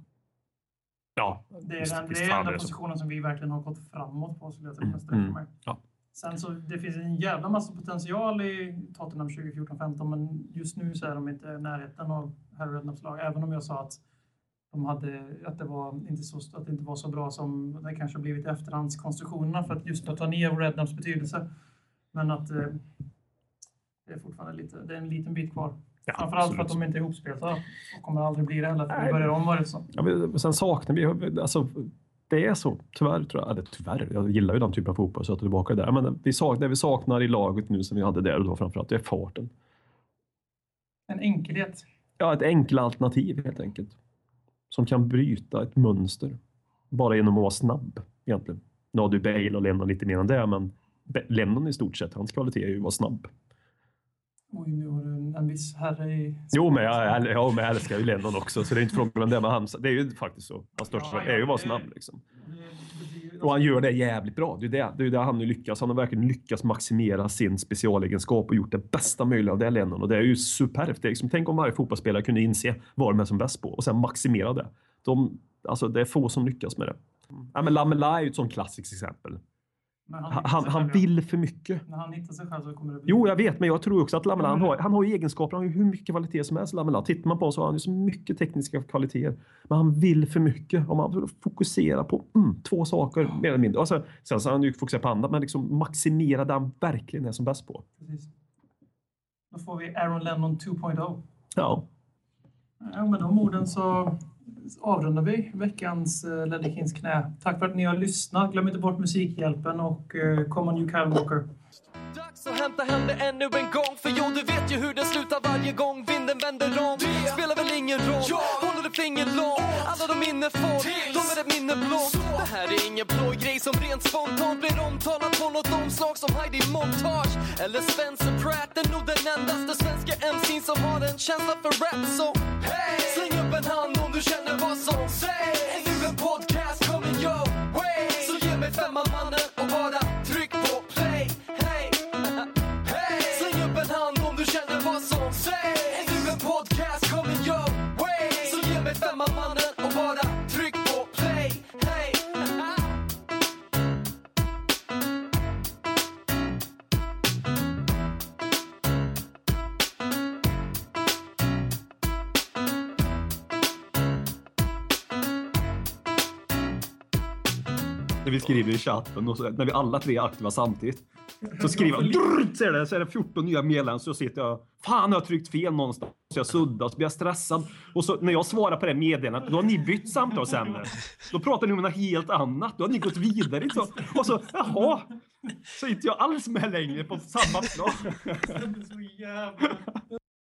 Ja, Det är visst- den, visst det är enda positionen som vi verkligen har gått framåt på, skulle jag Mm, sträcka mm, mig. ja. Sen så, det finns en jävla massa potential i Tottenham 2014-15, men just nu så är de inte i närheten av Harry Redknapps lag. Även om jag sa att, de hade, att, det var inte så, att det inte var så bra som det kanske har blivit i efterhandskonstruktionerna för att just att ta ner Redknapps betydelse. Men att eh, det är fortfarande lite, det är en liten bit kvar. Ja, Framförallt för att absolut. de inte är ihopspelta och kommer aldrig bli det heller, för vi börjar om varje säsong. Ja, men sen saknar vi, alltså, det är så, tyvärr tror jag, eller tyvärr, jag gillar ju den typen av fotboll så jag tillbaka där. Men vi sak, det vi saknar i laget nu som vi hade där och då framförallt, det är farten. En enkelhet. Ja, ett enkelt alternativ helt enkelt. Som kan bryta ett mönster. Bara genom att vara snabb egentligen. Nu har du Bale och Lennon lite mer än det, men Lennon i stort sett, hans kvalitet är ju att vara snabb. Du en, viss herre i... Jo, men jag, jag, men jag älskar ju Lennon också, så det är inte frågan om det. Men han, det är ju faktiskt så. Hans största Ja, är ju det- snabb. Liksom. Och han gör det jävligt bra. Det är det, det, är det han nu lyckas. Han har verkligen lyckats maximera sin specialegenskap och gjort det bästa möjliga av det Lennon. Och det är ju superbt. Det är liksom, tänk om varje fotbollsspelare kunde inse vad de är som bäst på och sen maximera det. De, alltså, det är få som lyckas med det. Ja, men Lamela är ju ett sånt klassiskt exempel. Han, han, han vill för mycket. När han hittar sig själv så kommer det bli... Jo, jag vet, men jag tror också att Lamela, han har, han har ju egenskaper, han har ju hur mycket kvalitet som helst. Lamela. Tittar man på honom så har han ju så mycket tekniska kvaliteter. Men han vill för mycket. Om man fokuserar på mm, två saker, mer eller mindre. Alltså, sen så har han ju fokuserat på andra, men liksom maximera det han verkligen är som bäst på. Precis. Då får vi Aaron Lennon 2.0. Ja, Ja, med de orden så avrundar vi veckans uh, Ledley Kings knä. Tack för att ni har lyssnat. Glöm inte bort Musikhjälpen och uh, Come on you Kyle Walker. Dags att hämta hem det ännu en gång För jo, du vet ju hur det slutar varje gång vinden vänder om Det spelar väl ingen roll, du finger långt Alla de minne får, de är ett minne blått. Det här är ingen blå grej som rent spontant blir omtalat på något omslag som Heidi Montage Eller Spencer Pratt, är nog den endaste svenska MC'n som har en känsla för rap Så hey! släng upp en hand om du känner vad som sägs. Är en podcast vi skriver i chatten och så, när vi alla tre är aktiva samtidigt. Så skriver jag drrrt, ser det, så är det 14 nya medlemmar så sitter jag Fan jag har tryckt fel någonstans. Så jag suddar och så blir jag stressad. Och så när jag svarar på det meddelandet då har ni bytt samtalsämne. Då pratar ni om något helt annat. Då har ni gått vidare. Så, och så jaha. Så är inte jag alls med längre på samma plan.